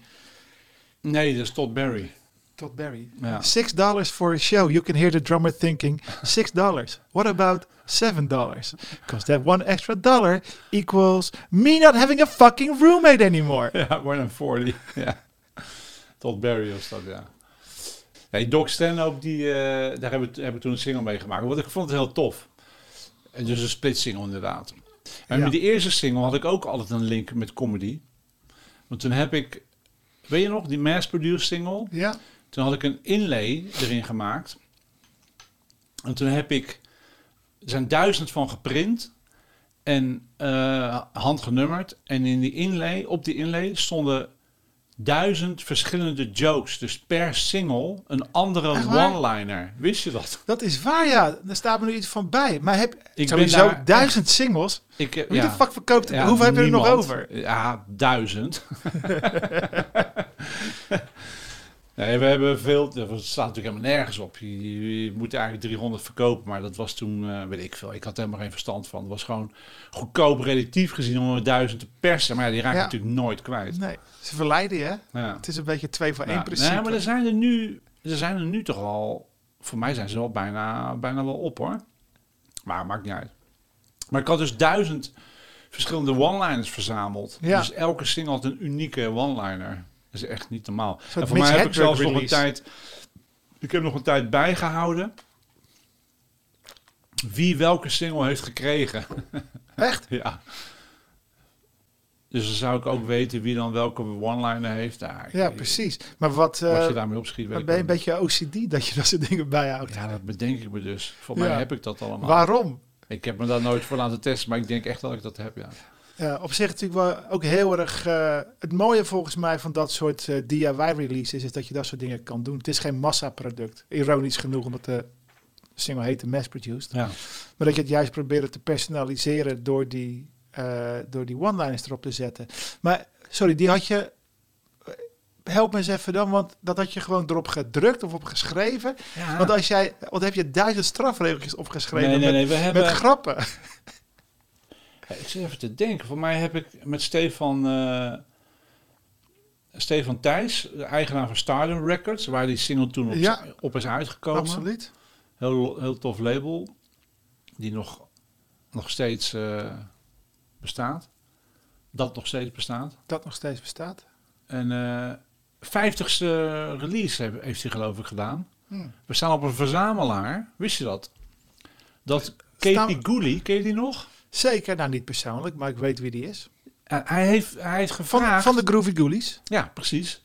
Nee, dat is Todd Barry. Todd Barry. Ja. Six dollars for a show. You can hear the drummer thinking, six dollars. What about seven dollars? Because that one extra dollar equals me not having a fucking roommate anymore. Ja, more than 40. ja. Todd Barry was dat, ja. Nee, Doc Stanhope, die, eh, daar hebben we, hebben toen een single mee gemaakt. Want ik vond het heel tof. En dus een split single inderdaad. En Ja. met die eerste single had ik ook altijd een link met comedy. Want toen heb ik, weet je nog, die mass-produced single. Ja, Toen had ik een inlay erin gemaakt. En toen heb ik, er zijn duizend van geprint en eh, handgenummerd. En in die inlay, op die inlay stonden duizend verschillende jokes. Dus per single een andere one-liner. Wist je dat? dat is waar, ja. Daar staat me nu iets van bij. Maar heb ben sowieso daar duizend singles. Ik, Wie ja. de fuck verkoopt het? Ja, Hoeveel heb je er nog over? Ja, duizend. nee, we hebben veel. Dat staat natuurlijk helemaal nergens op. Je, je moet eigenlijk 300 verkopen, maar dat was toen, eh, weet ik veel. Ik had er helemaal geen verstand van. Het was gewoon goedkoop relatief gezien om er duizend te persen. Maar ja, die raak je natuurlijk nooit kwijt. Nee, ze verleiden je. hè? Ja. Het is een beetje twee voor één Ja, principe. Nee, maar er zijn er nu, er zijn er nu toch al. Voor mij zijn ze wel bijna, bijna wel op hoor. Maar maakt niet uit. Maar ik had dus duizend verschillende one-liners verzameld. Ja. Dus elke single had een unieke one-liner. Dat is echt niet normaal. En voor mij heb ik zelfs nog een tijd. Ik heb nog een tijd bijgehouden. Wie welke single heeft gekregen. Echt? ja. Dus dan zou ik ook weten wie dan welke one-liner heeft. Ik- Ja, precies. Maar wat, Wat eh, je daarmee opschiet, ik ben je een beetje OCD dat je dat soort dingen bijhoudt? ja, dat bedenk ik me dus. Voor Ja. mij heb ik dat allemaal. Waarom? Ik heb me daar nooit voor laten testen, maar ik denk echt dat ik dat heb, ja. Ja, op zich natuurlijk wel ook heel erg... eh, het mooie volgens mij van dat soort eh, DIY-releases is dat je dat soort dingen kan doen. Het is geen massaproduct. Ironisch genoeg, omdat de single heet mass-produced. ja. Maar dat je het juist probeert te personaliseren door die, eh, door die one-liners erop te zetten. Maar, sorry, die had je... eh, Help me eens even dan, want dat had je gewoon erop gedrukt of op geschreven. ja. Want als jij, want heb je duizend strafregeltjes opgeschreven nee, nee, met, nee, hebben... met grappen. Ja, ik zit even te denken. Voor mij heb ik met Stefan... eh, Stefan Thijs, de eigenaar van Stardom Records, waar die single toen op, Ja. op is uitgekomen. Absoluut. Heel, heel tof label, die nog, nog steeds bestaat. Dat nog steeds bestaat. Dat nog steeds bestaat. En eh 50ste release heb- heeft hij geloof ik gedaan. Hmm. We staan op een verzamelaar. Wist je dat? Dat Katie Gooley, ken je die nog? Zeker, nou niet persoonlijk, maar ik weet wie die is. Hij, heeft, hij heeft Van, gevraagd... van de Groovy Ghoulies. Ja, precies.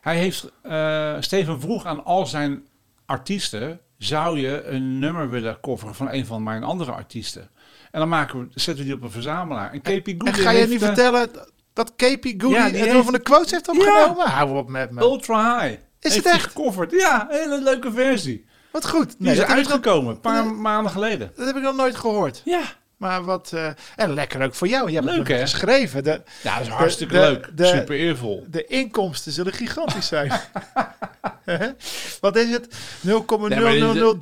Hij heeft... eh Steven vroeg aan al zijn artiesten... Zou je een nummer willen coveren van een van mijn andere artiesten? En dan maken we, zetten we die op een verzamelaar. En Katie En Gooley ga je niet eh, vertellen dat K.P. Gooley Ja, die heeft- van de quotes heeft opgenomen? Hou op met me. Ultra High. Is heeft het echt? gecoverd. Ja, een hele leuke versie. Wat goed. Die Nee, is uitgekomen, een paar maanden geleden. dat heb ik nog nooit gehoord. Ja, Maar wat... eh, en lekker ook voor jou. Je hebt Leuk, het geschreven. De, ja dat is hartstikke de- leuk. de- Super eervol. de inkomsten zullen gigantisch zijn. Wat is het?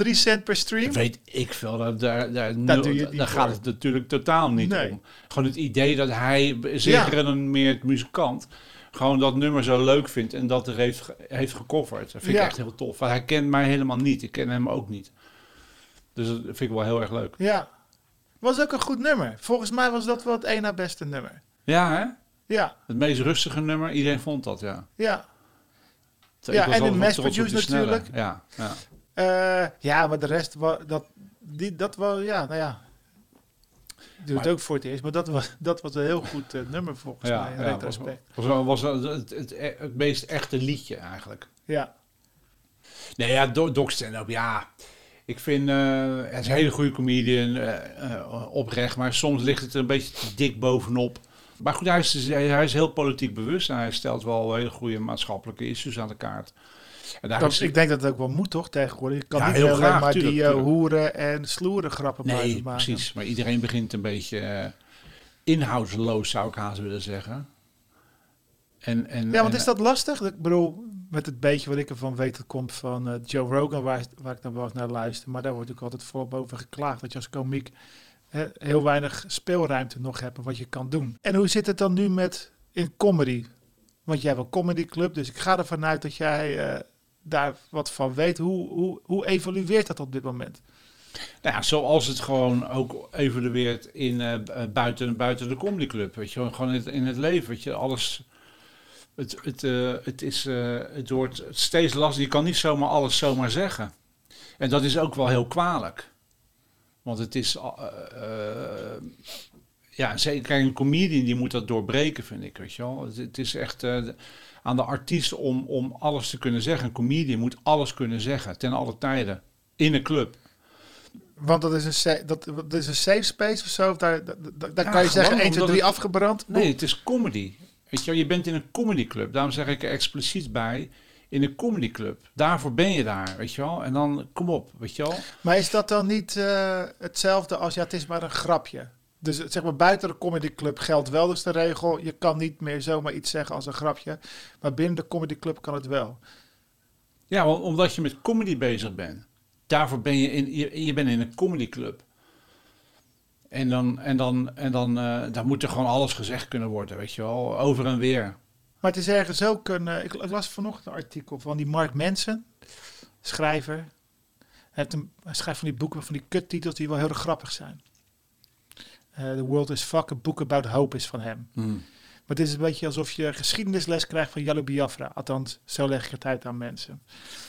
0,0003 cent per stream? Weet ik veel. Daar, daar, daar, nul- het gaat het natuurlijk totaal niet Nee. om. Gewoon het idee dat hij zich Ja. renommeert muzikant gewoon dat nummer zo leuk vindt en dat er heeft, heeft gecoverd. Dat vind Ja. ik echt heel tof. Want hij kent mij helemaal niet. Ik ken hem ook niet. Dus dat vind ik wel heel erg leuk. Ja. Was ook een goed nummer. Volgens mij was dat wel het één na beste nummer. Ja, hè? Ja, Het meest rustige nummer. Iedereen vond dat, ja. ja. Ja, en wel de mass op snelle. natuurlijk. Ja, ja. Eh, ja, maar de rest, wa- dat, die, dat was, ja, nou ja. Ik doe het Maar- ook voor het eerst, maar dat was, dat was een heel goed eh, nummer volgens Ja, mij, in ja, retrospect. was, wel- was wel het, het, het meest echte liedje eigenlijk. Ja, Nee, ja, Do- Doc Stand-up, ja. Ik vind, eh hij is een hele goede comedian, eh, eh, oprecht. Maar soms ligt het er een beetje te dik bovenop. Maar goed, hij is, hij is heel politiek bewust. En hij stelt wel hele goede maatschappelijke issues aan de kaart. Dat, is, ik denk dat het ook wel moet, toch, tegenwoordig. Je kan Ja, niet heel alleen graag, maar tuurlijk, die eh, hoeren en sloeren grappen nee, maken. precies. Maar iedereen begint een beetje eh, inhoudsloos, zou ik haast willen zeggen. En, en, Ja, want en- is dat lastig? Ik bedoel, met het beetje wat ik ervan weet, dat komt van eh, Joe Rogan, waar, waar ik dan wel eens naar luister. Maar daar wordt ook altijd volop over geklaagd, dat je als komiek hè, heel weinig speelruimte nog hebt wat je kan doen. En hoe zit het dan nu met in comedy? Want jij hebt een comedyclub, dus ik ga ervan uit dat jij eh, daar wat van weet. Hoe, hoe, hoe evolueert dat op dit moment? Nou ja, zoals het gewoon ook evolueert in, eh, buiten, buiten de comedyclub. Weet je, gewoon in het, in het leven. Weet je, alles. Het, het, eh, het, is, eh, het wordt steeds lastiger. Je kan niet zomaar alles zomaar zeggen. En dat is ook wel heel kwalijk. Want het is. eh, ja, zeker een comedian die moet dat doorbreken, vind ik. Weet je wel. Het, het is echt aan de artiest om, om alles te kunnen zeggen. Een comedian moet alles kunnen zeggen, ten alle tijden. In een club. Want dat is een, dat, dat is een safe space of zo. Daar, daar, daar daar Ja, kan je zeggen gewoon 1, 2, omdat 3 het- afgebrand. Nee, het is comedy. Weet je, je bent in een comedyclub. Daarom zeg ik er expliciet bij. In een comedyclub. Daarvoor ben je daar, weet je wel. En dan, kom op, weet je wel. Maar is dat dan niet eh, hetzelfde als, ja, het is maar een grapje? Dus zeg maar, buiten de comedyclub geldt wel dus de regel, je kan niet meer zomaar iets zeggen als een grapje. Maar binnen de comedyclub kan het wel. Ja, omdat je met comedy bezig bent. Daarvoor ben je in, je, je bent in een comedyclub. En dan, en dan, en dan, dan moet er gewoon alles gezegd kunnen worden, weet je wel. Over en weer. Maar het is ergens ook een, eh, ik las vanochtend een artikel van die Mark Manson, schrijver. Hij, heeft een, hij schrijft van die boeken, van die kuttitels die wel heel erg grappig zijn. Eh, The World is Fuck, a book about hope is van hem. Maar het is een beetje alsof je geschiedenisles krijgt van Jallo Biafra. Althans, zo leg ik het uit aan mensen.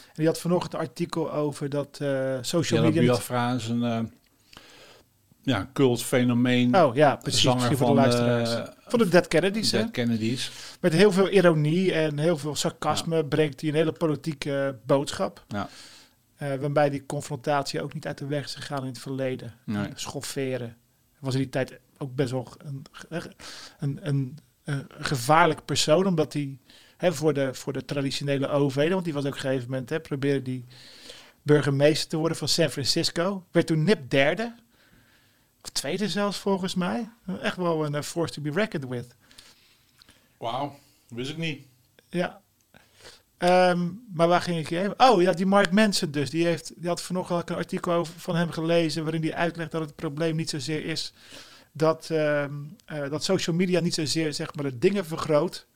En die had vanochtend een artikel over dat social media... niet- Biafra is een eh, ja, cultfenomeen. Oh ja, precies. zanger voor de van luisteraars. de, van de Dead Kennedys, hè? Dead Kennedys. Met heel veel ironie en heel veel sarcasme brengt hij een hele politieke boodschap. Ja. Eh, waarbij die confrontatie ook niet uit de weg is gegaan in het verleden. Nee. Schofferen. Was in die tijd ook best wel een, een, een, een gevaarlijk persoon, omdat hij hè, voor, de, voor de traditionele overheden, want die was ook op een gegeven moment, hè, probeerde die burgemeester te worden van San Francisco. Werd toen nip derde. Of tweede zelfs volgens mij. Echt wel een eh, force to be reckoned with. Wauw, wist ik niet. Ja. Ehm, maar waar ging ik heen? Oh ja, die Mark Manson dus. Die, heeft, die had vanochtend ook een artikel over, van hem gelezen... waarin hij uitlegt dat het probleem niet zozeer is... dat, ehm, eh, dat social media niet zozeer zeg maar, de dingen vergroot...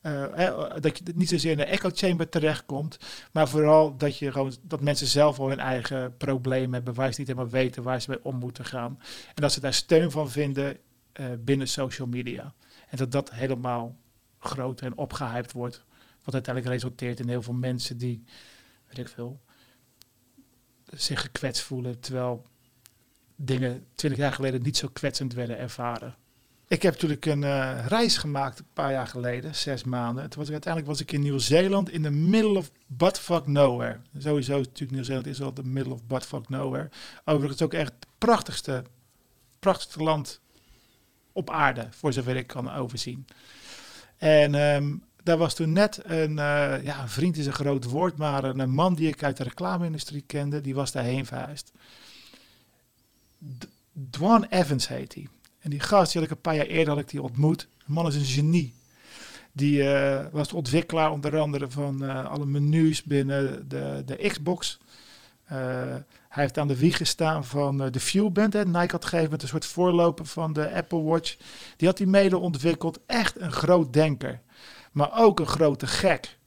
Eh, dat je niet zozeer in de echo chamber terechtkomt, maar vooral dat, je gewoon, dat mensen zelf wel hun eigen probleem hebben, waar ze niet helemaal weten waar ze mee om moeten gaan. En dat ze daar steun van vinden eh, binnen social media. En dat dat helemaal groter en opgehyped wordt. Wat uiteindelijk resulteert in heel veel mensen die, weet ik veel, zich gekwetst voelen. Terwijl dingen twintig jaar geleden niet zo kwetsend werden ervaren. Ik heb natuurlijk een eh, reis gemaakt een paar jaar geleden, zes maanden. Toen was ik, uiteindelijk was ik in Nieuw-Zeeland in the middle of buttfuck nowhere. Sowieso natuurlijk Nieuw-Zeeland is wel de middle of buttfuck nowhere. Overigens ook echt het prachtigste, prachtigste land op aarde, voor zover ik kan overzien. En ehm, daar was toen net een, eh, ja, een vriend is een groot woord, maar een, een man die ik uit de reclame-industrie kende, die was daarheen verhuisd. D- Dwan Evans heet hij. En die gast, had ik een paar jaar eerder had ik die ontmoet. De man is een genie. Die eh, was de ontwikkelaar onder andere van eh, alle menus binnen de, de Xbox. Eh, hij heeft aan de wieg gestaan van de Fuelband. Hè. Nike had gegeven met een soort voorloper van de Apple Watch. Die had hij mede ontwikkeld. Echt een groot denker. Maar ook een grote gek.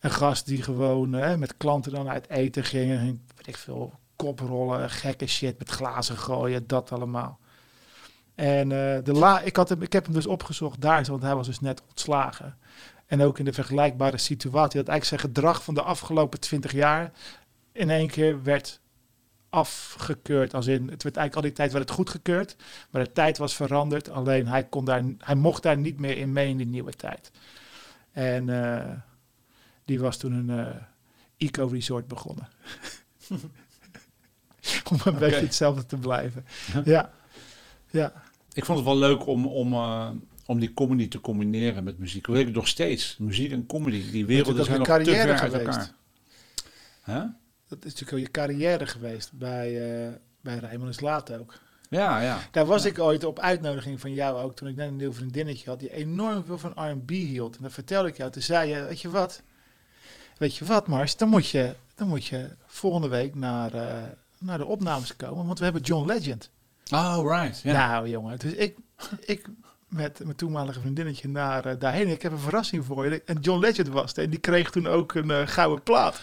Een gast die gewoon met klanten dan uit eten ging. En weet ik veel, koprollen, gekke shit met glazen gooien, dat allemaal. En eh, de la ik, had hem, ik heb hem dus opgezocht daar, want hij was dus net ontslagen. En ook in de vergelijkbare situatie, dat eigenlijk zijn gedrag van de afgelopen twintig jaar in één keer werd afgekeurd. Als in, het werd eigenlijk al die tijd werd het goedgekeurd, maar de tijd was veranderd. Alleen hij, kon daar, hij mocht daar niet meer in mee in die nieuwe tijd. En eh, die was toen een uh, eco-resort begonnen. om een beetje hetzelfde te blijven. Ja, ja. Ik vond het wel leuk om, om, eh, om die comedy te combineren met muziek. Dat weet ik nog steeds. Muziek en comedy. Die werelden zijn nog te ver uit geweest. elkaar. Dat is natuurlijk ook je carrière geweest bij, uh, bij is Laat ook. Ja, ja. Daar was ik ooit op uitnodiging van jou ook, toen ik net een nieuw vriendinnetje had, die enorm veel van R&B hield. En dat vertelde ik jou. Toen zei je, weet je wat? Weet je wat, Mars? Dan moet je, dan moet je volgende week naar, uh, naar de opnames komen, want we hebben John Legend. Oh, right. Nou, jongen. Dus ik, ik met mijn toenmalige vriendinnetje naar uh, daarheen. Ik heb een verrassing voor je. En John Legend was het. En die kreeg toen ook een uh, gouden plaat.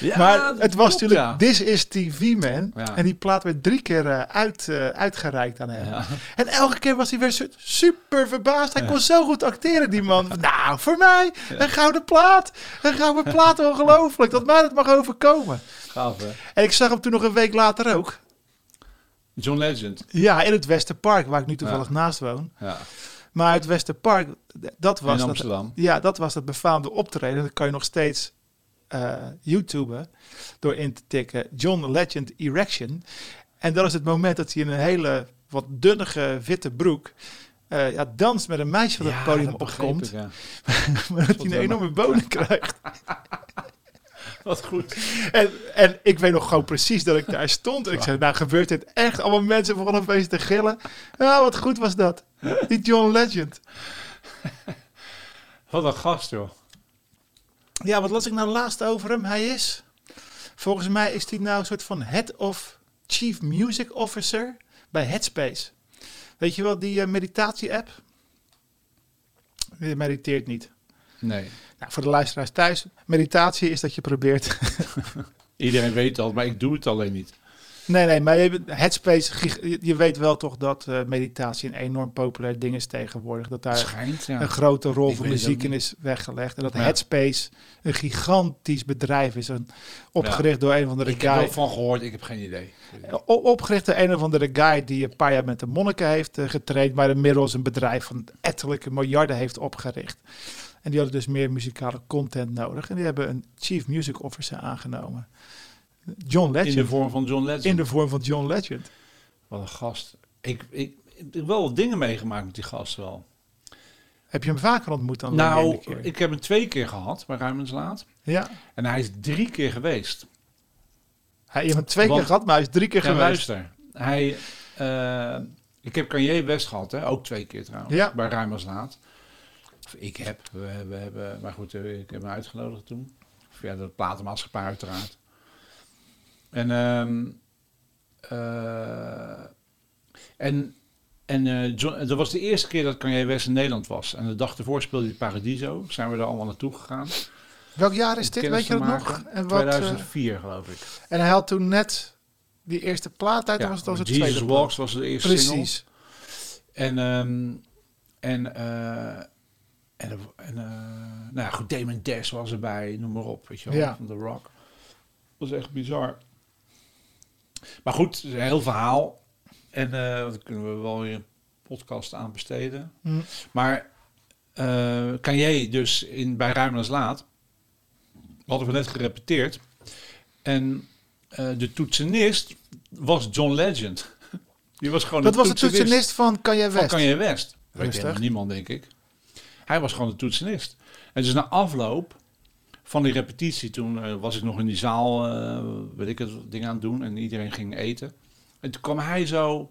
Ja, maar het was klopt, natuurlijk ja. This is TV Man. Ja. En die plaat werd drie keer uh, uit, uitgereikt aan hem. En elke keer was hij weer su super verbaasd. Hij kon zo goed acteren, die man. nou, voor mij, een gouden plaat. Een gouden plaat, ongelooflijk. Dat mij dat mag overkomen. Gaaf, hè? En ik zag hem toen nog een week later ook. John Legend. Ja, in het Westerpark, waar ik nu toevallig ja. naast woon. Ja. Maar het Westerpark, dat was... In Amsterdam. Dat, ja, dat was dat befaamde optreden. Dat kan je nog steeds uh, YouTuben door in te tikken John Legend Erection. En dat is het moment dat hij in een hele wat dunnige witte broek uh, ja, danst met een meisje van het podium dat opkomt. Ik, ja. maar dat hij een enorme bonen krijgt. Wat goed. En, en ik weet nog gewoon precies dat ik daar stond. En ik zei, nou gebeurt dit echt? Allemaal mensen begonnen opeens te gillen. Ja, wat goed was dat. Die John Legend. Wat een gast, joh. Ja, wat las ik nou laatst over hem? Hij is, volgens mij is hij nou een soort van head of chief music officer bij Headspace. Weet je wel, die uh, meditatie-app? Je mediteert niet. Nee. Nou, voor de luisteraars thuis, meditatie is dat je probeert... Iedereen weet al, maar ik doe het alleen niet. Nee, nee, maar je, Headspace, je weet wel toch dat uh, meditatie een enorm populair ding is tegenwoordig. Dat daar Schijnt, ja. een grote rol voor muziek in is weggelegd. En dat ja. Headspace een gigantisch bedrijf is. Een, opgericht ja. door een van de ik guy. Ik heb er van gehoord, ik heb geen idee. Opgericht door een of andere guy die een paar jaar met de monniken heeft uh, getraind. Maar inmiddels een bedrijf van ettelijke miljarden heeft opgericht. En die hadden dus meer muzikale content nodig. En die hebben een chief music officer aangenomen. John Legend. In de vorm van John Legend. In de vorm van John Legend. Wat een gast. Ik, ik, ik heb wel wat dingen meegemaakt met die gast wel. Heb je hem vaker ontmoet dan Nou, ik heb hem twee keer gehad bij Ruimenslaat. Ja. En hij is drie keer geweest. Hij heeft hem twee Want, keer gehad, maar hij is drie keer ja, geweest. Luister, hij... Uh, ik heb Kanye West gehad, hè? ook twee keer trouwens, ja. bij Ruimenslaat. Ik heb, we, we hebben, maar goed, ik heb hem uitgenodigd toen. Via de platenmaatschappij uiteraard. En, um, uh, en, en uh, John, dat was de eerste keer dat Kanye West in Nederland was. En de dag ervoor speelde hij Paradiso. Zijn we er allemaal naartoe gegaan. Welk jaar is dit? Weet je dat nog? En wat, 2004 uh, geloof ik. En hij had toen net die eerste plaat uit. Ja, was het als het Jesus tweede Walks plaat. was de eerste Precies. single. En, um, en, en, en nou ja, goed, Damon Dash was erbij, noem maar op. Weet je wel, ja. van The Rock. Dat was echt bizar. Maar goed, het is een heel verhaal. En uh, daar kunnen we wel weer een podcast aan besteden. Mm. Maar uh, kan jij dus in, bij Ruim als Laat, hadden we net gerepeteerd. En uh, de toetsenist was John Legend. Die was gewoon Dat was de toetsenist van Kanye West. Van Kanye West. Dat weet helemaal niemand, denk ik. Hij was gewoon de toetsenist. En dus na afloop van die repetitie, toen uh, was ik nog in die zaal, uh, weet ik het, ding aan het doen. En iedereen ging eten. En toen kwam hij zo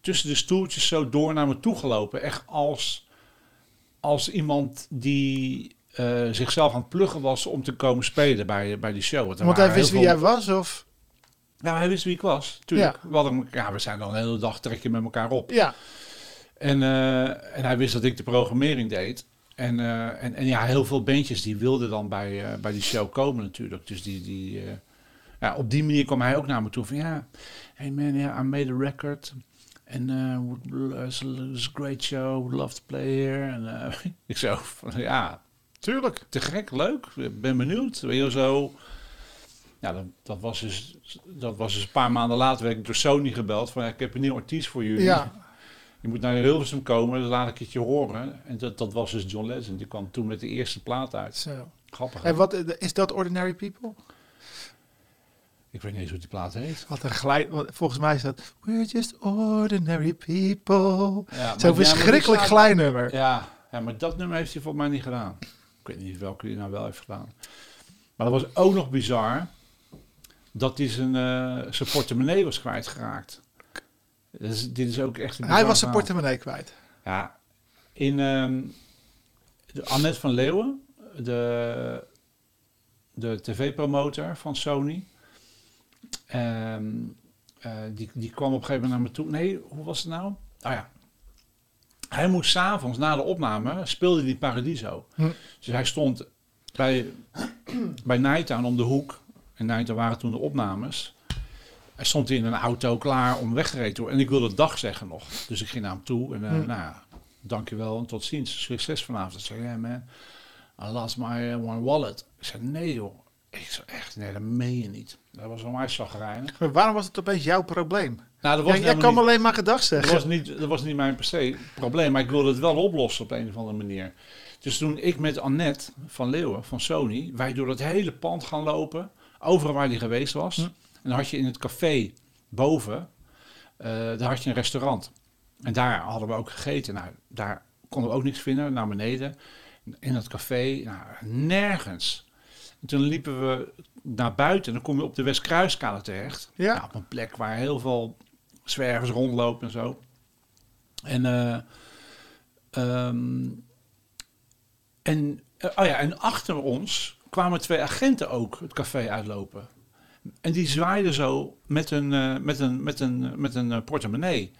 tussen de stoeltjes zo door naar me toe gelopen. Echt als, als iemand die uh, zichzelf aan het pluggen was om te komen spelen bij, bij die show. Want, Want hij wist wie jij was? Of? Ja, hij wist wie ik was. Tuurlijk. Ja. We, hadden, ja, we zijn dan een hele dag trekken met elkaar op. Ja. En, uh, en hij wist dat ik de programmering deed. En, eh, en, en ja, heel veel bandjes die wilden dan bij, eh, bij die show komen natuurlijk. Dus die, die, eh, ja, op die manier kwam hij ook naar me toe van ja, hey man, yeah, I made a record. En would- it's a great show, would love to play here. En eh, ik zo ja, Tuurlijk. te gek, leuk, ben benieuwd. Weet je, zo. Ja, dat, dat, was dus, dat was dus een paar maanden later werd ik door Sony gebeld van ja, ik heb een nieuw artiest voor jullie. Ja. Je moet naar Hilversum komen, dan laat ik het je horen. En dat, dat was dus John Legend. Die kwam toen met de eerste plaat uit. Zo. Grappig. En wat eh, is dat Ordinary People? Ik weet niet eens hoe die plaat heet. Wat een glij... Volgens mij is dat... We're just ordinary people. Ja, Zo'n ja, verschrikkelijk staat- glijnummer. Ja, ja, maar dat nummer heeft hij volgens mij niet gedaan. Ik weet niet welke hij nou wel heeft gedaan. Maar dat was ook nog bizar. Dat hij zijn, eh, zijn portemonnee was kwijtgeraakt. Dus, dit is ook echt een Hij was zijn portemonnee kwijt. Ja, in ehm, de Annette van Leeuwen, de, de tv-promotor van Sony, ehm, eh, die, die kwam op een gegeven moment naar me toe. Nee, hoe was het nou? Oh ja. Hij moest s'avonds na de opname, speelde die Paradiso. Hm. Dus hij stond bij, bij Nighttown om de hoek. En Nighttown waren toen de opnames. Hij stond in een auto klaar om weggereden te worden. En ik wilde dag zeggen nog. Dus ik ging naar hem toe. En Hm. nou ja, dankjewel en tot ziens. Succes vanavond. Ik zei, ja man, I lost my eh, one wallet. Ik zei, nee joh. Ik zei, echt, nee, dat meen je niet. Dat was chagrijnig. Maar waarom was het opeens jouw probleem? Nou, dat was Ja, jij kan niet- alleen maar gedag dat zeggen. was, niet, dat was niet mijn per se probleem, maar ik wilde het wel oplossen op een of andere manier. Dus toen ik met Annette van Leeuwen van Sony, wij door het hele pand gaan lopen, overal waar die geweest was. Hm. En dan had je in het café boven, eh, daar had je een restaurant. En daar hadden we ook gegeten. Nou, daar konden we ook niks vinden, naar beneden. In dat café, nou, nergens. En toen liepen we naar buiten en dan kom je op de Westkruiskade terecht. Ja. Nou, op een plek waar heel veel zwervers rondlopen en zo. En, eh, ehm, en, eh, oh ja, en achter ons kwamen twee agenten ook het café uitlopen. En die zwaaiden zo met een, eh, met een, met een, met een eh, portemonnee.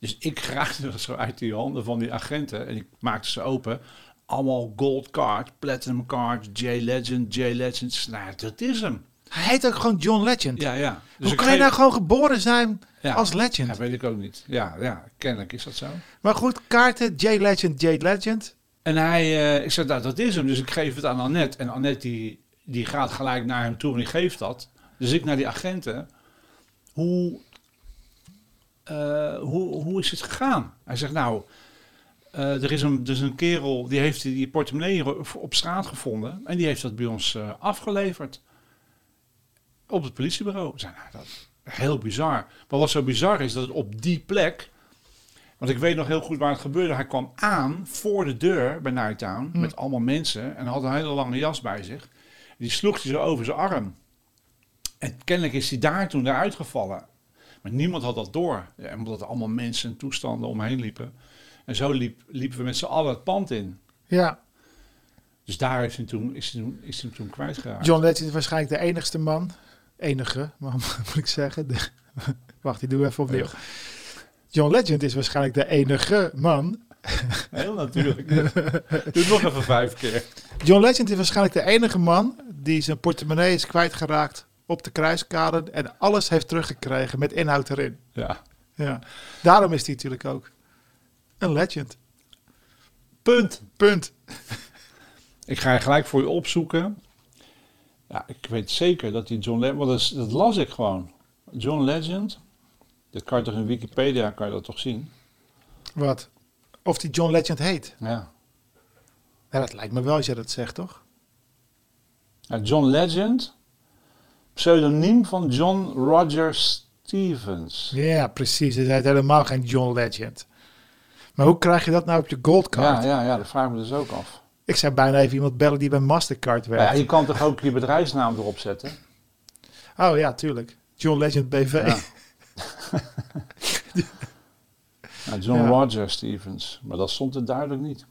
Dus ik dat zo uit die handen van die agenten en ik maakte ze open. Allemaal gold card, platinum card, J-Legend, J-Legends. Nou, dat is hem. Hij heet ook gewoon John Legend. Ja, ja. Dus Hoe kan je geef- nou gewoon geboren zijn Ja. als legend? Ja, weet ik ook niet. Ja, ja, kennelijk is dat zo. Maar goed, kaarten, J-Legend, J-Legend. En hij, eh, ik zei, nou, dat is hem. Dus ik geef het aan Annette. En Annette die, die gaat gelijk naar hem toe en die geeft dat. Dus ik naar die agenten. Hoe, eh, hoe, hoe is het gegaan? Hij zegt, nou, eh, er is een, dus een kerel die heeft die portemonnee op straat gevonden. En die heeft dat bij ons eh, afgeleverd. Op het politiebureau. Ik zei, nou, dat is heel bizar. Maar wat zo bizar is, dat het op die plek... Want ik weet nog heel goed waar het gebeurde. Hij kwam aan voor de deur bij Nighttown Hm. met allemaal mensen en had een hele lange jas bij zich. Die sloeg hij zo over zijn arm. En kennelijk is hij daar toen eruit gevallen. Maar niemand had dat door. Ja, omdat er allemaal mensen en toestanden omheen liepen. En zo liep, liepen we met z'n allen het pand in. Ja, Dus daar is hij toen, is hij toen, is hij toen kwijtgeraakt. John Legend is waarschijnlijk de enigste man. Enige, man, moet ik zeggen. De- wacht, ik doe even opnieuw. John Legend is waarschijnlijk de enige man. Heel natuurlijk. Doe nog even vijf keer. John Legend is waarschijnlijk de enige man die zijn portemonnee is kwijtgeraakt op de kruiskade en alles heeft teruggekregen met inhoud erin. Ja. Ja. Daarom is hij natuurlijk ook een legend. Punt. Punt. Ik ga je gelijk voor je opzoeken. Ja, ik weet zeker dat die John Legend... Want dat las ik gewoon. John Legend. Dat kan je toch in Wikipedia kan je dat toch zien? Wat? Of die John Legend heet. Ja. Ja, dat lijkt me wel als je dat zegt, toch? ja John Legend. Pseudoniem van John Roger Stevens. Ja, precies. Hij heet helemaal geen John Legend. Maar hoe krijg je dat nou op je goldcard? Ja, ja, ja, dat vraag ik me dus ook af. Ik zou bijna even iemand bellen die bij Mastercard Maar ja, werkt. je kan toch ook je bedrijfsnaam erop zetten? Oh ja, tuurlijk. John Legend BV. Ja. Ja, John Ja. Roger Stevens. Maar dat stond er duidelijk niet.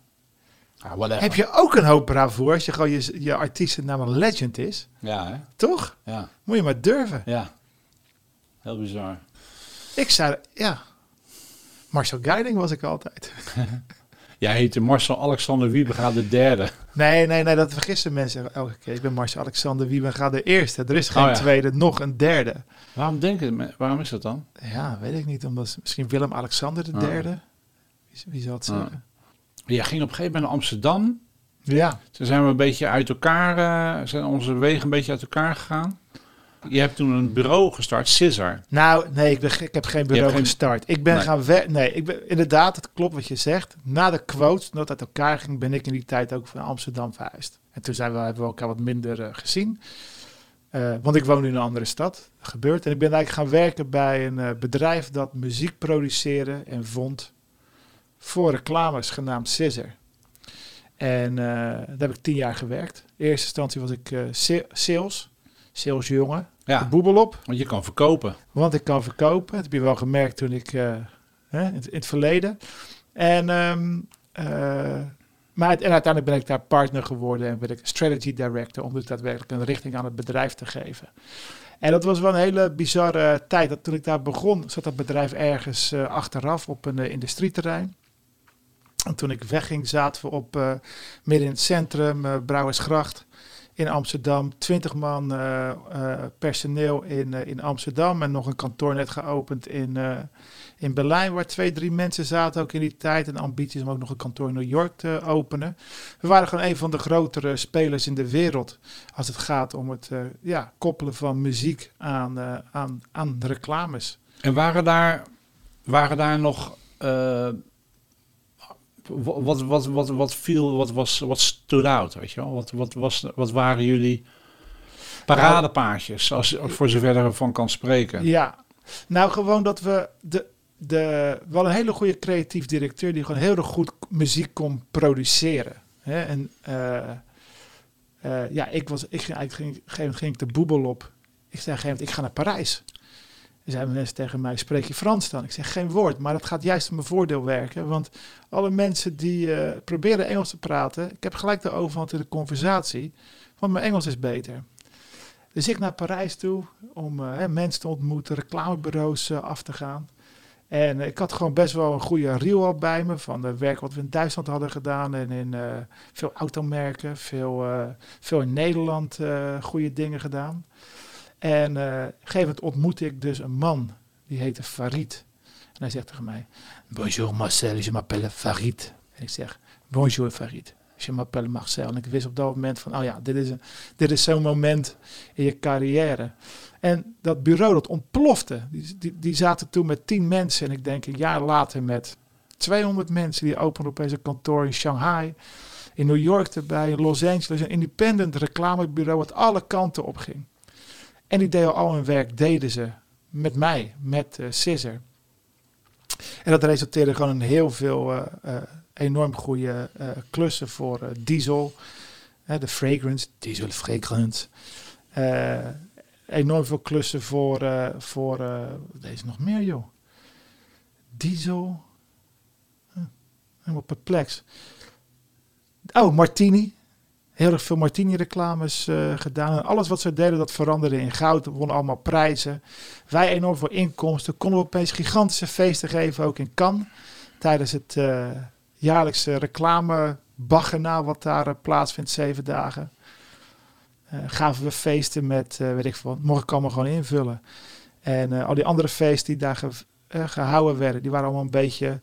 Whatever. Heb je ook een hoop bravoer als je gewoon je, je artiestennaam een legend is? Ja, hè? Toch? Ja, Moet je maar durven. ja. Heel bizar. Ik zei, ja. Marcel Guiding was ik altijd. Jij heette Marcel Alexander Wiebega de derde. Nee, nee, nee, dat vergissen mensen elke keer. Ik ben Marcel Alexander Wiebega de eerste. Er is geen Oh ja. tweede, nog een derde. Waarom denken Waarom is dat dan? Ja, weet ik niet. Omdat misschien Willem-Alexander de Ah. derde. Wie, wie zal het Ah. zeggen? Jij ging op een gegeven moment naar Amsterdam. Ja. Toen zijn we een beetje uit elkaar, eh, zijn onze wegen een beetje uit elkaar gegaan. Je hebt toen een bureau gestart, Scissor. Nou, nee, ik, ben, ik heb geen bureau geen- gestart. Ik ben Nee. gaan werken. Nee, ik ben, inderdaad, het klopt wat je zegt. Na de quotes, dat uit elkaar ging, ben ik in die tijd ook van Amsterdam verhuisd. En toen zijn we, hebben we elkaar wat minder eh, gezien. Eh, want ik woon nu in een andere stad. Dat gebeurt. En ik ben eigenlijk gaan werken bij een bedrijf dat muziek produceerde en vond voor reclames genaamd Scissor. En eh, daar heb ik tien jaar gewerkt. In eerste instantie was ik eh, sa- sales, salesjongen, de Ja, boebel op. want je kan verkopen. Want ik kan verkopen. Dat heb je wel gemerkt toen ik eh, hè, in, het- in het verleden. En, ehm, eh, maar en uiteindelijk ben ik daar partner geworden en ben ik strategy director om dus daadwerkelijk een richting aan het bedrijf te geven. En dat was wel een hele bizarre tijd. Dat toen ik daar begon, zat dat bedrijf ergens achteraf op een industrieterrein. En toen ik wegging, zaten we op eh, midden in het centrum, eh, Brouwersgracht in Amsterdam. 20 man eh, personeel in, in Amsterdam en nog een kantoor net geopend in, in Berlijn, waar twee, drie mensen zaten ook in die tijd. En ambities om ook nog een kantoor in New York te openen. We waren gewoon een van de grotere spelers in de wereld als het gaat om het ja, koppelen van muziek aan, aan, aan reclames. En waren daar, waren daar nog... wat, wat, wat, wat viel, wat, was, wat stood out, weet je wel? Wat, wat, was, wat waren jullie paradepaardjes, als, voor zover ervan kan spreken? Ja, nou gewoon dat we de, de, wel een hele goede creatief directeur die gewoon heel erg goed muziek kon produceren. Hè? En eh, eh, ja, ik was, ik ging, eigenlijk ging, ging ik de boebel op. Ik zei op een gegeven moment, ik ga naar Parijs. En zeiden mensen tegen mij, spreek je Frans dan? Ik zeg geen woord, maar dat gaat juist in mijn voordeel werken. Want alle mensen die eh, proberen Engels te praten, ik heb gelijk de overhand in de conversatie, want mijn Engels is beter. Dus ik naar Parijs toe om eh, mensen te ontmoeten, reclamebureaus eh, af te gaan. En ik had gewoon best wel een goede reel bij me van het werk wat we in Duitsland hadden gedaan. En in veel automerken, veel, veel in Nederland goede dingen gedaan. En eh, op een ontmoette ik dus een man, die heette Farid. En hij zegt tegen mij, bonjour Marcel, je m'appelle Farid. En ik zeg, bonjour Farid, je m'appelle Marcel. En ik wist op dat moment van, oh ja, dit is, een, dit is zo'n moment in je carrière. En dat bureau, dat ontplofte. Die, die, die zaten toen met tien mensen. En ik denk een jaar later met 200 mensen. Die openden opeens een kantoor in Shanghai. In New York erbij, in Los Angeles. Een independent reclamebureau wat alle kanten op ging. En die deden al hun werk, deden ze met mij, met uh, Scissor. En dat resulteerde gewoon in heel veel uh, uh, enorm goede klussen voor Diesel. de fragrance, Diesel fragrance. enorm veel klussen voor, voor deze nog meer joh. Diesel. helemaal perplex. Oh, Martini. Heel erg veel Martini-reclames uh, gedaan. En alles wat ze deden, dat veranderde in goud. We wonnen allemaal prijzen. Wij enorm veel inkomsten. Konden we opeens gigantische feesten geven, ook in Cannes. Tijdens het uh, jaarlijkse reclamebaggerna wat daar uh, plaatsvindt, zeven dagen. Gaven we feesten met, weet ik veel, mocht ik allemaal gewoon invullen. En al die andere feesten die daar ge, gehouden werden, die waren allemaal een beetje...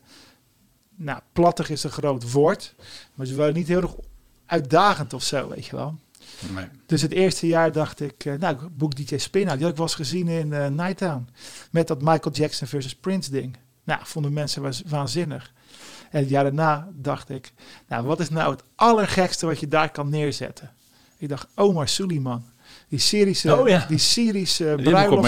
Nou, plattig is een groot woord. Maar ze waren niet heel erg uitdagend of zo, weet je wel. Nee. Dus het eerste jaar dacht ik, uh, nou, ik boek DJ Spin. Die had ik wel eens gezien in uh, Nighttown. Met dat Michael Jackson versus Prince ding. Nou, vonden mensen was waanzinnig. En het jaar daarna dacht ik, nou, wat is nou het allergekste wat je daar kan neerzetten? Ik dacht, Omar Suleiman. Die Syrische, oh, ja. die Syrische Die heb ik op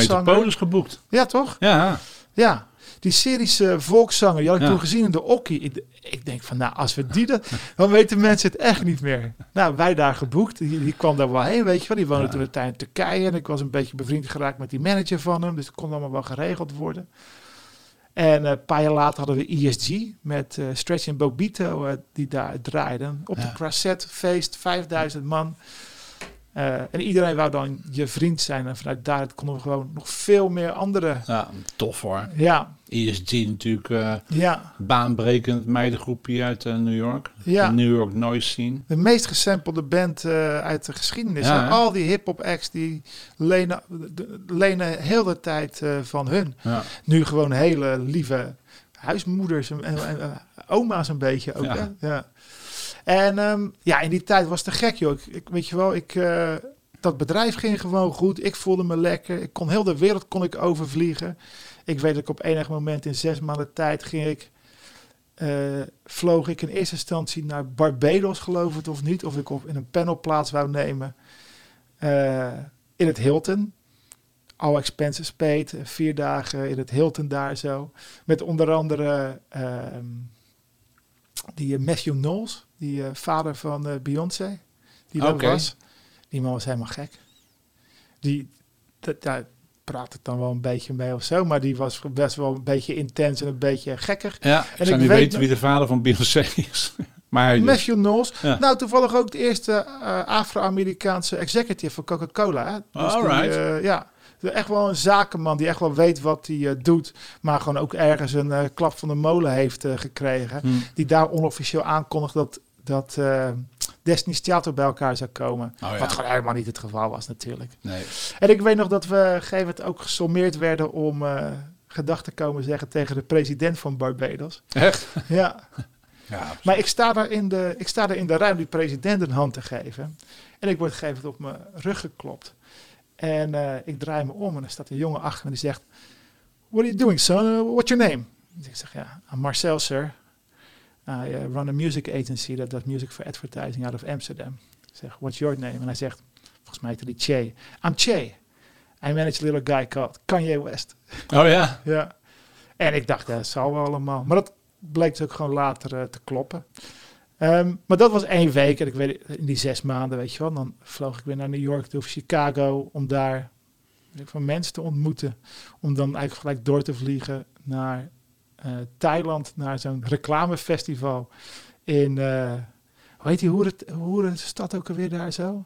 geboekt. Ja, toch? Ja. Ja, die Syrische volkszanger, die had ik ja. toen gezien in de Okkie. Ik, ik, denk van, nou, als we die dan, dan weten mensen het echt niet meer. Nou, wij daar geboekt. Die, die kwam daar wel heen, weet je wel. Die woonde ja. toen een tijd in Turkije. En ik was een beetje bevriend geraakt met die manager van hem. Dus dat kon allemaal wel geregeld worden. En uh, een paar jaar later hadden we ESG met uh, Stretch en Bobito uh, die daar draaiden. Op ja. de Crasset feest, 5000 man. Eh, en iedereen wou dan je vriend zijn. En vanuit daar konden we gewoon nog veel meer andere. Ja, tof hoor. Ja, ESG natuurlijk uh, ja, baanbrekend meidengroepje uit uh, New York. Ja. De New York Noise Scene. de meest gesampelde band eh, uit de geschiedenis. Ja, En hè? al die hip-hop acts die lenen, de- lenen heel de tijd eh, van hun. Ja. Nu gewoon hele lieve huismoeders en, en, en, eh, oma's een beetje ook. Ja. Hè? Ja. En ehm, ja, in die tijd was het te gek, joh. Ik, weet je wel, ik, eh, dat bedrijf ging gewoon goed. Ik voelde me lekker. Ik kon heel de wereld kon ik overvliegen. Ik weet dat ik op enig moment in zes maanden tijd ging ik... eh, vloog ik in eerste instantie naar Barbados, geloof het of niet. Of ik op, in een panel plaats wou nemen. eh, in het Hilton. All expenses paid. Vier dagen in het Hilton daar zo. Met onder andere ehm, die eh, Matthew Knowles. Die eh, vader van eh, Beyoncé. Die daar Oké. was. Die man was helemaal gek. Die, dat, daar praat ik dan wel een beetje mee of zo. Maar die was best wel een beetje intens en een beetje gekker. Ja, En ik zou niet weten wie de vader van Beyoncé is. maar dus- Matthew Knowles. Ja. Nou, toevallig ook de eerste Afro-Amerikaanse executive van Coca-Cola. Dus die, Alright. eh, ja, echt wel een zakenman die echt wel weet wat hij eh, doet. Maar gewoon ook ergens een eh, klap van de molen heeft eh, gekregen. Hm. Die daar onofficieel aankondigt dat, dat Destiny's Theater bij elkaar zou komen. Oh, ja. Wat gewoon helemaal niet het geval was natuurlijk. Nee. En ik weet nog dat we een gegeven moment ook gesommeerd werden om gedachten te komen zeggen tegen de president van Barbados. Echt? Ja, Ja. maar ik sta daar in de, ik sta daar in de ruimte die president een hand te geven. En ik word gegeven op mijn rug geklopt. En eh, ik draai me om en er staat een jongen achter me die zegt... What are you doing, son? Uh, what's your name? Dus ik zeg, ja, I'm Marcel, sir. I uh, run a music agency that does music for advertising out of Amsterdam. Ik zeg, what's your name? En hij zegt, volgens mij heet hij Che. I'm Che. I manage a little guy called Kanye West. Oh ja. Ja. En ik dacht, dat zal wel allemaal. Maar dat bleek dus ook gewoon later eh, te kloppen. Ehm, maar dat was één week. En ik weet, in die zes maanden, weet je wel, dan vloog ik weer naar New York toe of Chicago om daar van mensen te ontmoeten. Om dan eigenlijk gelijk door te vliegen naar eh, Thailand, naar zo'n reclamefestival in, eh hoe heet die hoerenstad ook alweer daar zo?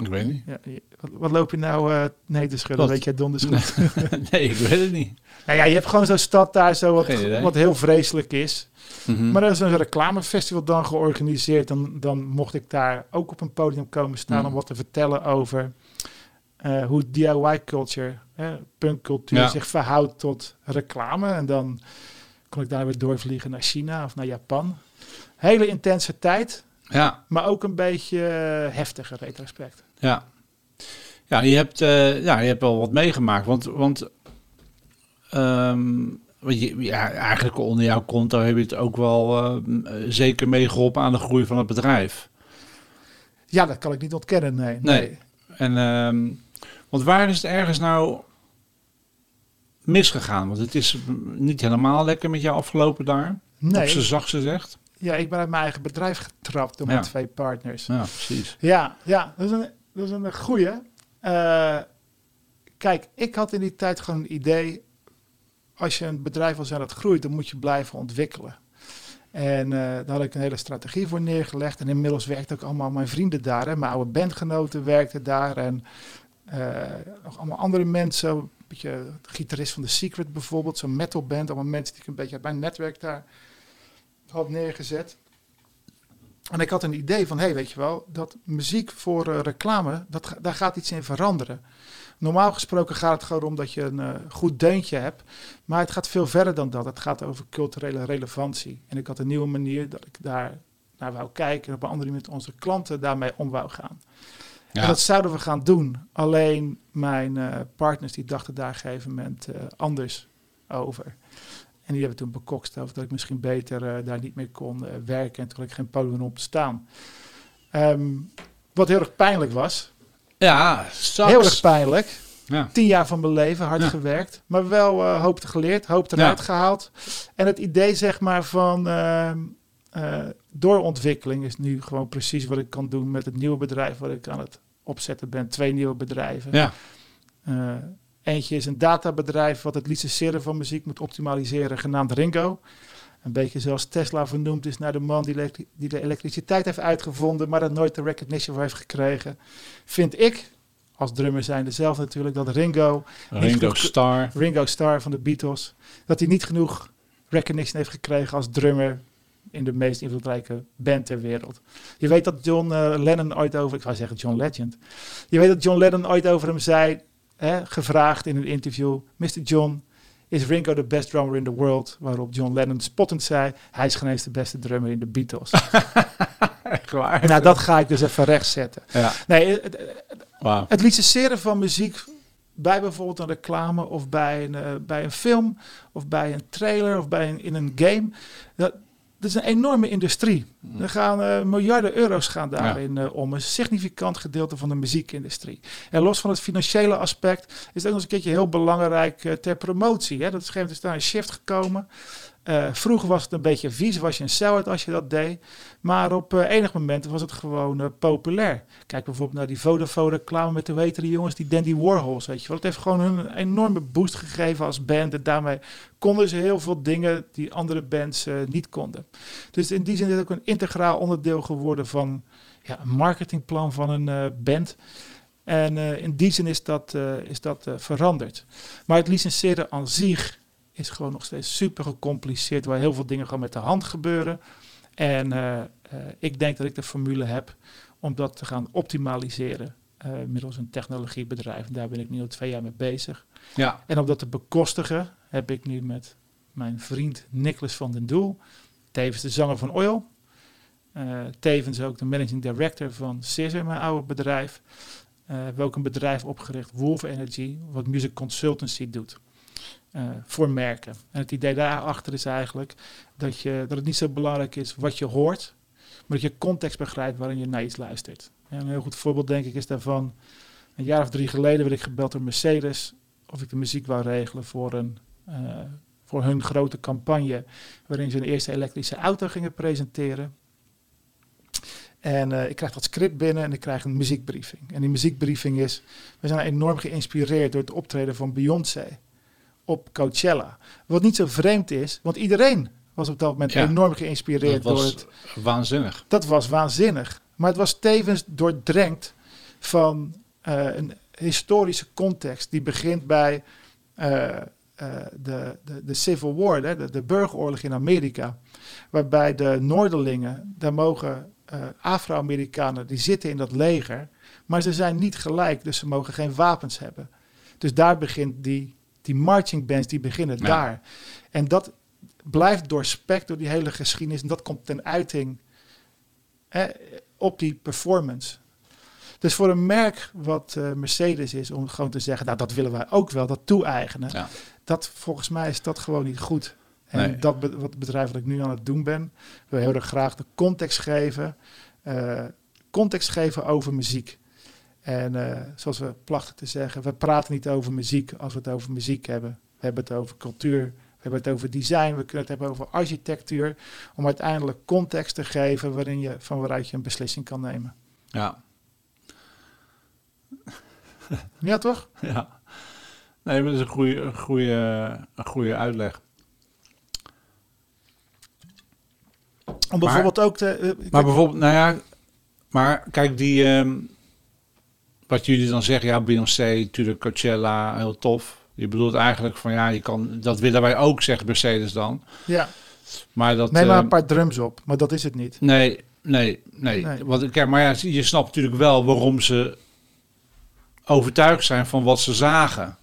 Ik weet niet. Ja, wat, wat loop je nou eh nee te schudden? Wat? Weet jij donders goed. nee, ik weet het niet. Nou ja, je hebt gewoon zo'n stad daar zo wat, wat heel vreselijk is. Mhm. Maar er is een reclamefestival dan georganiseerd. Dan, dan mocht ik daar ook op een podium komen staan Mhm. om wat te vertellen over eh, hoe DIY-culture, punkcultuur, Ja. zich verhoudt tot reclame. En dan kon ik daar weer doorvliegen naar China of naar Japan. Hele intense tijd, Ja, maar ook een beetje eh, heftige retrospect. Ja. Ja, je hebt, eh, ja, je hebt wel wat meegemaakt. Want, want want je, ja, eigenlijk onder jouw konto heb je het ook wel eh, zeker meegeholpen aan de groei van het bedrijf. Ja, dat kan ik niet ontkennen, nee. Nee. En, ehm, want waar is het ergens nou misgegaan? Want het is niet helemaal lekker met jou afgelopen daar. Nee. Op z'n zachtst gezegd. Ja, ik ben uit mijn eigen bedrijf getrapt door Ja. mijn twee partners. Ja, precies. Ja, ja dat, is een, dat is een goeie. Eh, kijk, ik had in die tijd gewoon een idee. Als je een bedrijf wil zijn dat groeit, dan moet je blijven ontwikkelen. En eh, daar had ik een hele strategie voor neergelegd. En inmiddels werkten ook allemaal mijn vrienden daar. Mijn oude bandgenoten werkten daar. En eh, nog allemaal andere mensen. Een beetje de gitarist van The Secret bijvoorbeeld. Zo'n metalband. Allemaal mensen die ik een beetje uit mijn netwerk daar had neergezet. En ik had een idee van, hé, hey, weet je wel, dat muziek voor eh, reclame, dat, daar gaat iets in veranderen. Normaal gesproken gaat het gewoon om dat je een eh, goed deuntje hebt. Maar het gaat veel verder dan dat. Het gaat over culturele relevantie. En ik had een nieuwe manier dat ik daar naar wou kijken. En op een andere manier met onze klanten daarmee om wou gaan. Ja. En dat zouden we gaan doen. Alleen mijn eh, partners die dachten daar op een gegeven moment anders over. En die hebben toen bekokst over dat ik misschien beter eh, daar niet meer kon eh, werken. En toen had ik geen podium om te staan. Ehm, wat heel erg pijnlijk was. Ja. Heel erg pijnlijk. Ja. Tien jaar van mijn leven, hard Ja. gewerkt. Maar wel eh, hoop te geleerd, hoop eruit Ja. gehaald. En het idee zeg maar van ehm, eh, doorontwikkeling is nu gewoon precies wat ik kan doen met het nieuwe bedrijf wat ik aan het opzetten ben. Twee nieuwe bedrijven. Ja. Eentje is een databedrijf wat het licenseren van muziek moet optimaliseren, genaamd Ringo. Een beetje zoals Tesla vernoemd is naar de man die, de elektriciteit heeft uitgevonden, maar er nooit de recognition voor heeft gekregen. Vind ik, als drummer zijnde zelf natuurlijk, dat Ringo, Ringo genoeg- Starr. Ringo Starr van de Beatles, dat hij niet genoeg recognition heeft gekregen als drummer in de meest invloedrijke band ter wereld. Je weet dat John eh, Lennon ooit over, ik wou zeggen John Legend, je weet dat John Lennon ooit over hem zei, hè, gevraagd in een interview, Mr. John, is Ringo the best drummer in the world? Waarop John Lennon spottend zei, hij is geen eens de beste drummer in de Beatles. Echt waar. nou, dat ga ik dus even rechtzetten. Ja, Nee, het, wauw. het licenseren van muziek bij bijvoorbeeld een reclame of bij een, eh, bij een film of bij een trailer of bij een, in een game. Dat, dat is een enorme industrie. Er gaan eh, miljarden euro's gaan daarin eh, om. Een significant gedeelte van de muziekindustrie. En los van het financiële aspect is het ook nog eens een keertje heel belangrijk eh, ter promotie. Hè. Dat is, op een is daar een shift gekomen. Vroeger was het een beetje vies, was je een sell als je dat deed. Maar op enig moment was het gewoon populair. Kijk bijvoorbeeld naar die Vodafone reclame met de weten die jongens, die Dandy Warhols, weet je wel. Het heeft gewoon hun een enorme boost gegeven als band. En daarmee konden ze heel veel dingen die andere bands niet konden. Dus in die zin is het ook een integraal onderdeel geworden van ja, een marketingplan van een eh, band. En eh, in die zin is dat, eh, is dat veranderd. Maar het licenseren aan zich is gewoon nog steeds super gecompliceerd, waar heel veel dingen gewoon met de hand gebeuren. En ik denk dat ik de formule heb om dat te gaan optimaliseren middels een technologiebedrijf. En daar ben ik nu al twee jaar mee bezig. Ja, En om dat te bekostigen heb ik nu met mijn vriend Nicholas van den Doel, tevens de zanger van Oil, eh, tevens ook de managing director van Scissor, mijn oude bedrijf, eh hebben we ook een bedrijf opgericht, Wolf Energy, wat music consultancy doet. eh, voor merken. En het idee daarachter is eigenlijk dat, je, dat het niet zo belangrijk is wat je hoort, maar dat je context begrijpt waarin je naar iets luistert. En een heel goed voorbeeld denk ik is daarvan, een jaar of drie geleden werd ik gebeld door Mercedes of ik de muziek wou regelen voor, een, eh, voor hun grote campagne, waarin ze hun eerste elektrische auto gingen presenteren. En eh, ik krijg dat script binnen en ik krijg een muziekbriefing. En die muziekbriefing is, we zijn enorm geïnspireerd door het optreden van Beyoncé op Coachella. Wat niet zo vreemd is, want iedereen was op dat moment Ja, enorm geïnspireerd dat door het waanzinnig. dat was waanzinnig. Maar het was tevens doordrenkt van eh, een historische context die begint bij eh, de, de, de Civil War, hè, de, de burgeroorlog in Amerika. Waarbij de Noorderlingen, daar mogen eh, Afro-Amerikanen, die zitten in dat leger, maar ze zijn niet gelijk, dus ze mogen geen wapens hebben. Dus daar begint die, die marching bands, die beginnen Ja. daar. En dat blijft doorspekt door die hele geschiedenis en dat komt ten uiting eh, op die performance. Dus voor een merk wat eh, Mercedes is, om gewoon te zeggen, nou dat willen wij ook wel, dat toe-eigenen. Ja. Dat volgens mij is dat gewoon niet goed. En Nee. dat be- wat bedrijf wat ik nu aan het doen ben, wil heel erg graag de context geven, eh, context geven over muziek. En eh, zoals we plachten te zeggen, we praten niet over muziek als we het over muziek hebben. We hebben het over cultuur, we hebben het over design, we kunnen het hebben over architectuur. Om uiteindelijk context te geven waarin je, van waaruit je een beslissing kan nemen. Ja, Ja, toch? ja. Nee, maar dat is een goede, een goede, een goede uitleg. Om bijvoorbeeld ook te... eh, Maar kijk, bijvoorbeeld, nou ja, maar kijk, die, ehm, wat jullie dan zeggen, ja, Beyoncé, natuurlijk Coachella, heel tof. Je bedoelt eigenlijk van, ja, je kan, dat willen wij ook, zegt Mercedes dan. ja, Maar dat... neem maar ehm, een paar drums op, maar dat is het niet. Nee, nee, nee. Nee. Want, kijk, maar ja, je snapt natuurlijk wel waarom ze overtuigd zijn van wat ze zagen.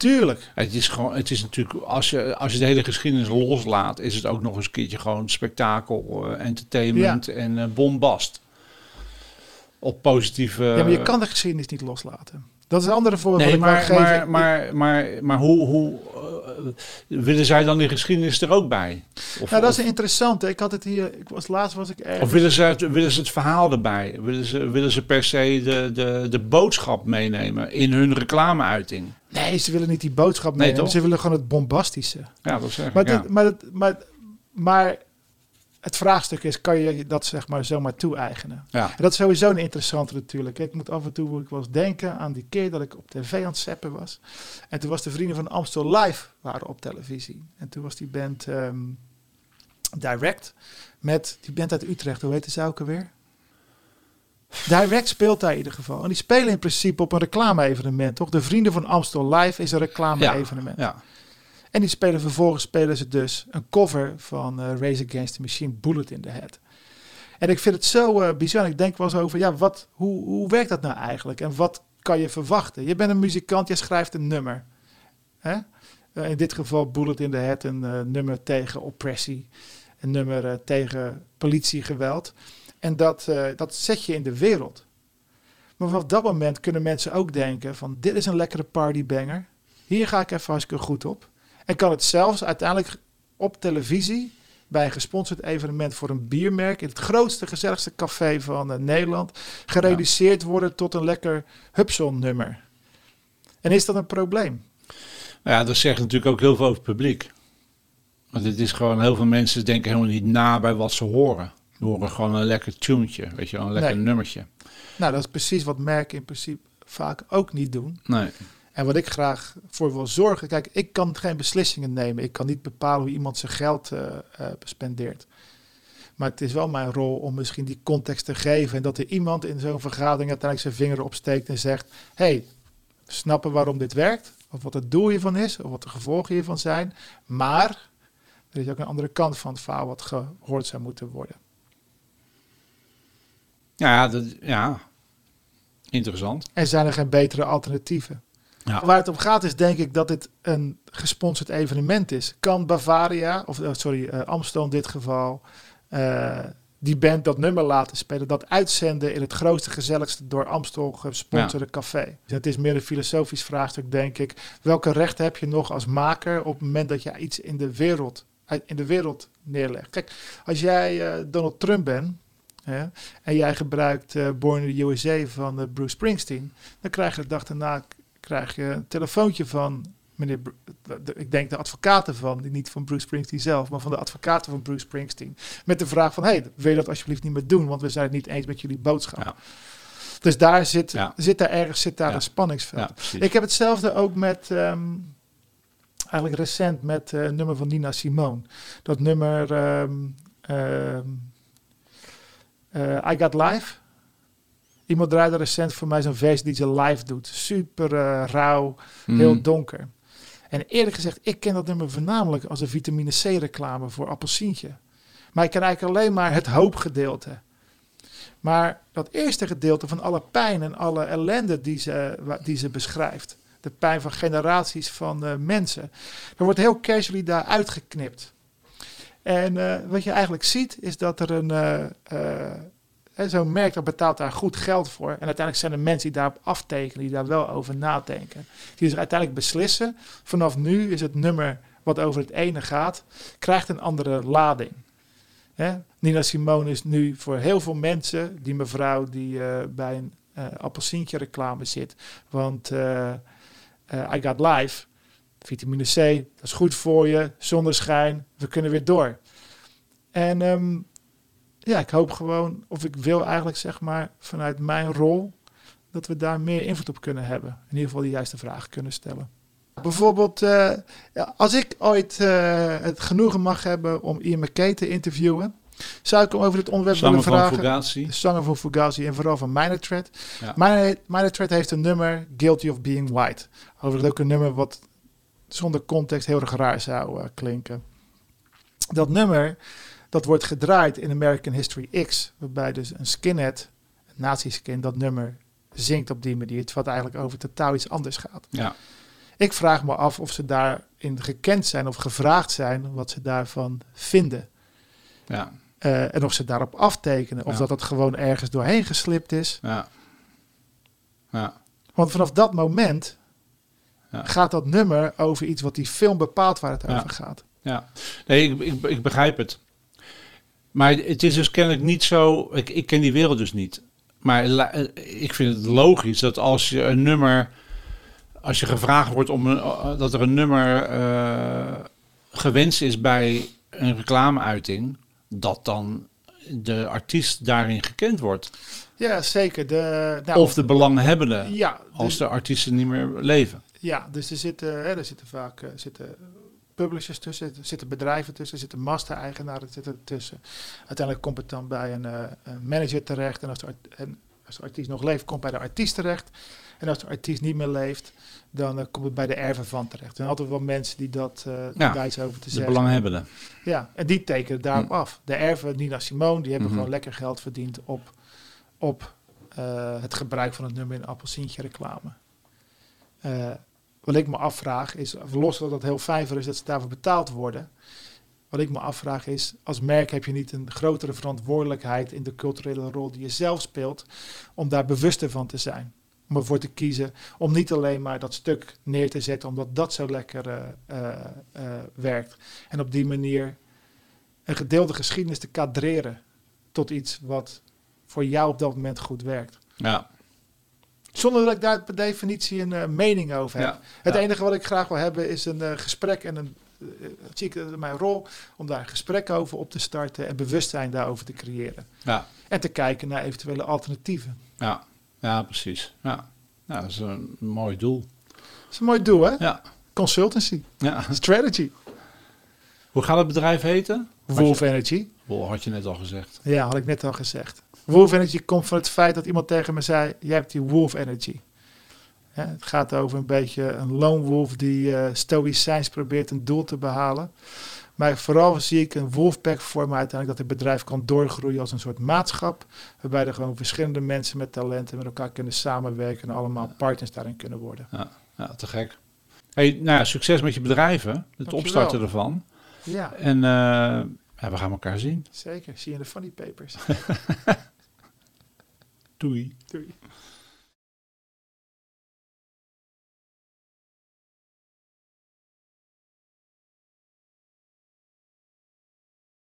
Tuurlijk. Het is gewoon, het is natuurlijk, als je, als je de hele geschiedenis loslaat, is het ook nog eens een keertje gewoon spektakel, eh, entertainment en eh, bombast. Op positieve. ja, maar je kan de geschiedenis niet loslaten. Dat is een andere voorbeeld Nee, maar, maar, maar, maar, maar, hoe, hoe eh, willen zij dan die geschiedenis er ook bij? Of, nou, dat is een interessante. Ik had het hier, ik was laatst was ik ergens. of willen, ze het, willen ze het verhaal erbij? Willen ze, willen ze per se de, de, de boodschap meenemen in hun reclameuiting? Nee, ze willen niet die boodschap meenemen. Ze willen gewoon het bombastische. Ja, dat zeg ik. Maar, ja. dit- maar, maar, maar het vraagstuk is, kan je dat zeg maar zomaar toe-eigenen? ja. En dat is sowieso een interessante natuurlijk. Ik moet af en toe ik wel eens denken aan die keer dat ik op tv aan het zeppen was. En toen was de vrienden van Amstel Live waren op televisie. En toen was die band ehm, Direct. Met die band uit Utrecht, hoe heet ze ook alweer? Direct speelt daar in ieder geval. En die spelen in principe op een reclame-evenement, toch? De Vrienden van Amstel Live is een reclame-evenement. Ja, ja. En die spelen vervolgens spelen ze dus een cover van uh, Race Against the Machine, Bullet in the Head. En ik vind het zo uh, bizar. Ik denk wel eens over, ja, wat, hoe, hoe werkt dat nou eigenlijk? En wat kan je verwachten? Je bent een muzikant, je schrijft een nummer. Hè? Uh, in dit geval Bullet in the Head, een nummer tegen oppressie. Een nummer tegen politiegeweld. En dat, dat zet je in de wereld. Maar vanaf dat moment kunnen mensen ook denken van, dit is een lekkere partybanger. Hier ga ik even hartstikke goed op. En kan het zelfs uiteindelijk op televisie bij een gesponsord evenement voor een biermerk in het grootste, gezelligste café van uh, Nederland gereduceerd ja. worden tot een lekker Hubson-nummer. En is dat een probleem? Nou ja, dat zegt natuurlijk ook heel veel over het publiek. Want het is gewoon, heel veel mensen denken helemaal niet na bij wat ze horen. Ze horen gewoon een lekker tunetje, weet je wel, een lekker nee. nummertje. Nou, dat is precies wat merken in principe vaak ook niet doen. Nee. En wat ik graag voor wil zorgen, kijk, ik kan geen beslissingen nemen. Ik kan niet bepalen hoe iemand zijn geld uh, uh, spendeert. Maar het is wel mijn rol om misschien die context te geven. En dat er iemand in zo'n vergadering uiteindelijk zijn vinger opsteekt en zegt: hey, snappen waarom dit werkt. Of wat het doel hiervan is, of wat de gevolgen hiervan zijn. Maar er is ook een andere kant van het verhaal wat gehoord zou moeten worden. Ja, dat, ja. interessant. En zijn er geen betere alternatieven? Ja. Waar het om gaat is denk ik dat dit een gesponsord evenement is. Kan Bavaria, of uh, sorry, uh, Amstel in dit geval, uh, die band dat nummer laten spelen, dat uitzenden in het grootste, gezelligste door Amstel gesponsorde ja. café. Dus het is meer een filosofisch vraagstuk, denk ik. Welke rechten heb je nog als maker op het moment dat je iets in de wereld, in de wereld neerlegt? Kijk, als jij Donald Trump bent, en jij gebruikt Born in the USA van Bruce Springsteen, dan krijg je de dag daarna krijg je een telefoontje van meneer, ik denk de advocaten van, niet van Bruce Springsteen zelf, maar van de advocaten van Bruce Springsteen, met de vraag van, hey, wil je dat alsjeblieft niet meer doen, want we zijn het niet eens met jullie boodschap. Ja. Dus daar zit, ja. zit daar ergens zit daar ja. een spanningsveld. ik heb hetzelfde ook met, um, eigenlijk recent met uh, nummer van Nina Simone. Dat nummer um, um, uh, I Got Life. Iemand draaide recent voor mij zo'n versie die ze live doet. Super uh, rauw, mm. heel donker. En eerlijk gezegd, ik ken dat nummer voornamelijk als een vitamine C reclame voor appelsientje. Maar ik ken eigenlijk alleen maar het hoopgedeelte. Maar dat eerste gedeelte van alle pijn en alle ellende die ze, die ze beschrijft. De pijn van generaties van uh, mensen. Er wordt heel casually daar uitgeknipt. En uh, wat je eigenlijk ziet is dat er een... Uh, Zo'n merk dat betaalt daar goed geld voor. En uiteindelijk zijn er mensen die daarop aftekenen, die daar wel over nadenken. Die dus uiteindelijk beslissen, vanaf nu is het nummer wat over het ene gaat, krijgt een andere lading. Nina Simone is nu voor heel veel mensen, die mevrouw die uh, bij een uh, appelsientje reclame zit. Want uh, I Got Life, vitamine C, dat is goed voor je, zonneschijn, we kunnen weer door. En um, ja, ik hoop gewoon, of ik wil eigenlijk zeg maar vanuit mijn rol, dat we daar meer invloed op kunnen hebben. In ieder geval de juiste vragen kunnen stellen. Bijvoorbeeld, uh, als ik ooit uh, het genoegen mag hebben om Ian McKay te interviewen, zou ik hem over dit onderwerp willen vragen. Van Fugazi. De zanger van Fugazi en vooral van Minor Threat. Ja. Minor, Minor Threat heeft een nummer, Guilty of Being White. Overigens ook een nummer wat zonder context heel erg raar zou uh, klinken. Dat nummer dat wordt gedraaid in American History X, waarbij dus een skinhead, een nazi-skin, dat nummer zingt op die manier, wat eigenlijk over totaal iets anders gaat. Ja. Ik vraag me af of ze daarin gekend zijn of gevraagd zijn wat ze daarvan vinden. Ja. Uh, en of ze daarop aftekenen, of Ja. dat het gewoon ergens doorheen geslipt is. Ja. Ja. Want vanaf dat moment Ja. gaat dat nummer over iets wat die film bepaalt waar het Ja. over gaat. Ja, nee, ik, ik, ik begrijp het. Maar het is dus kennelijk niet zo. Ik, ik ken die wereld dus niet. Maar la- eh, ik vind het logisch dat als je een nummer. Als je gevraagd wordt om een, eh, dat er een nummer eh, gewenst is bij een reclameuiting, dat dan de artiest daarin gekend wordt. Ja, zeker. De, nou, of de belanghebbende, ja, als de- artiesten niet meer leven. Ja, dus er zitten, hè, er zitten vaak zitten publishers tussen, er zitten bedrijven tussen, er zitten master-eigenaren tussen. Uiteindelijk komt het dan bij een, uh, een manager terecht. En als, de en als de artiest nog leeft, komt bij de artiest terecht. En als de artiest niet meer leeft, dan uh, komt het bij de erven van terecht. Er zijn altijd wel mensen die dat uh, Ja, over te De zeggen. belanghebbenden. Ja, en die tekenen daarop Hm. af. De erven, Nina Simone, die hebben Mhm. gewoon lekker geld verdiend op, op eh, het gebruik van het nummer in appelsientje reclame. Wat ik me afvraag is, los dat het heel fijn voor is dat ze daarvoor betaald worden. Wat ik me afvraag is, als merk heb je niet een grotere verantwoordelijkheid in de culturele rol die je zelf speelt, om daar bewuster van te zijn. Om ervoor te kiezen om niet alleen maar dat stuk neer te zetten, omdat dat zo lekker eh, eh, eh, werkt. En op die manier een gedeelde geschiedenis te kadreren tot iets wat voor jou op dat moment goed werkt. Ja, Zonder dat ik daar per definitie een eh, mening over heb. ja, Het ja. enige wat ik graag wil hebben is een eh, gesprek en een. eh, zie ik mijn rol om daar een gesprek over op te starten en bewustzijn daarover te creëren. ja, En te kijken naar eventuele alternatieven. ja, ja, precies. Ja. ja, dat is een mooi doel. Dat is een mooi doel, hè? Ja, Consultancy, ja. strategy, Hoe gaat het bedrijf heten? Wolf Energy. Wel, had je net al gezegd. Ja, had ik net al gezegd. Wolf Energy komt van het feit dat iemand tegen me zei: Jij hebt die Wolf Energy. Ja, het gaat over een beetje een lone wolf die eh stoïcijns probeert een doel te behalen. Maar vooral zie ik een wolfpack voor me uiteindelijk dat het bedrijf kan doorgroeien als een soort maatschap. Waarbij er gewoon verschillende mensen met talenten met elkaar kunnen samenwerken en allemaal partners daarin kunnen worden. Ja, te gek. Hey, nou ja, succes met je bedrijven. Het Dankjewel. opstarten ervan. Ja, En eh, ja, we gaan elkaar zien. zeker. Zie je in de funny papers. Doei. Doei.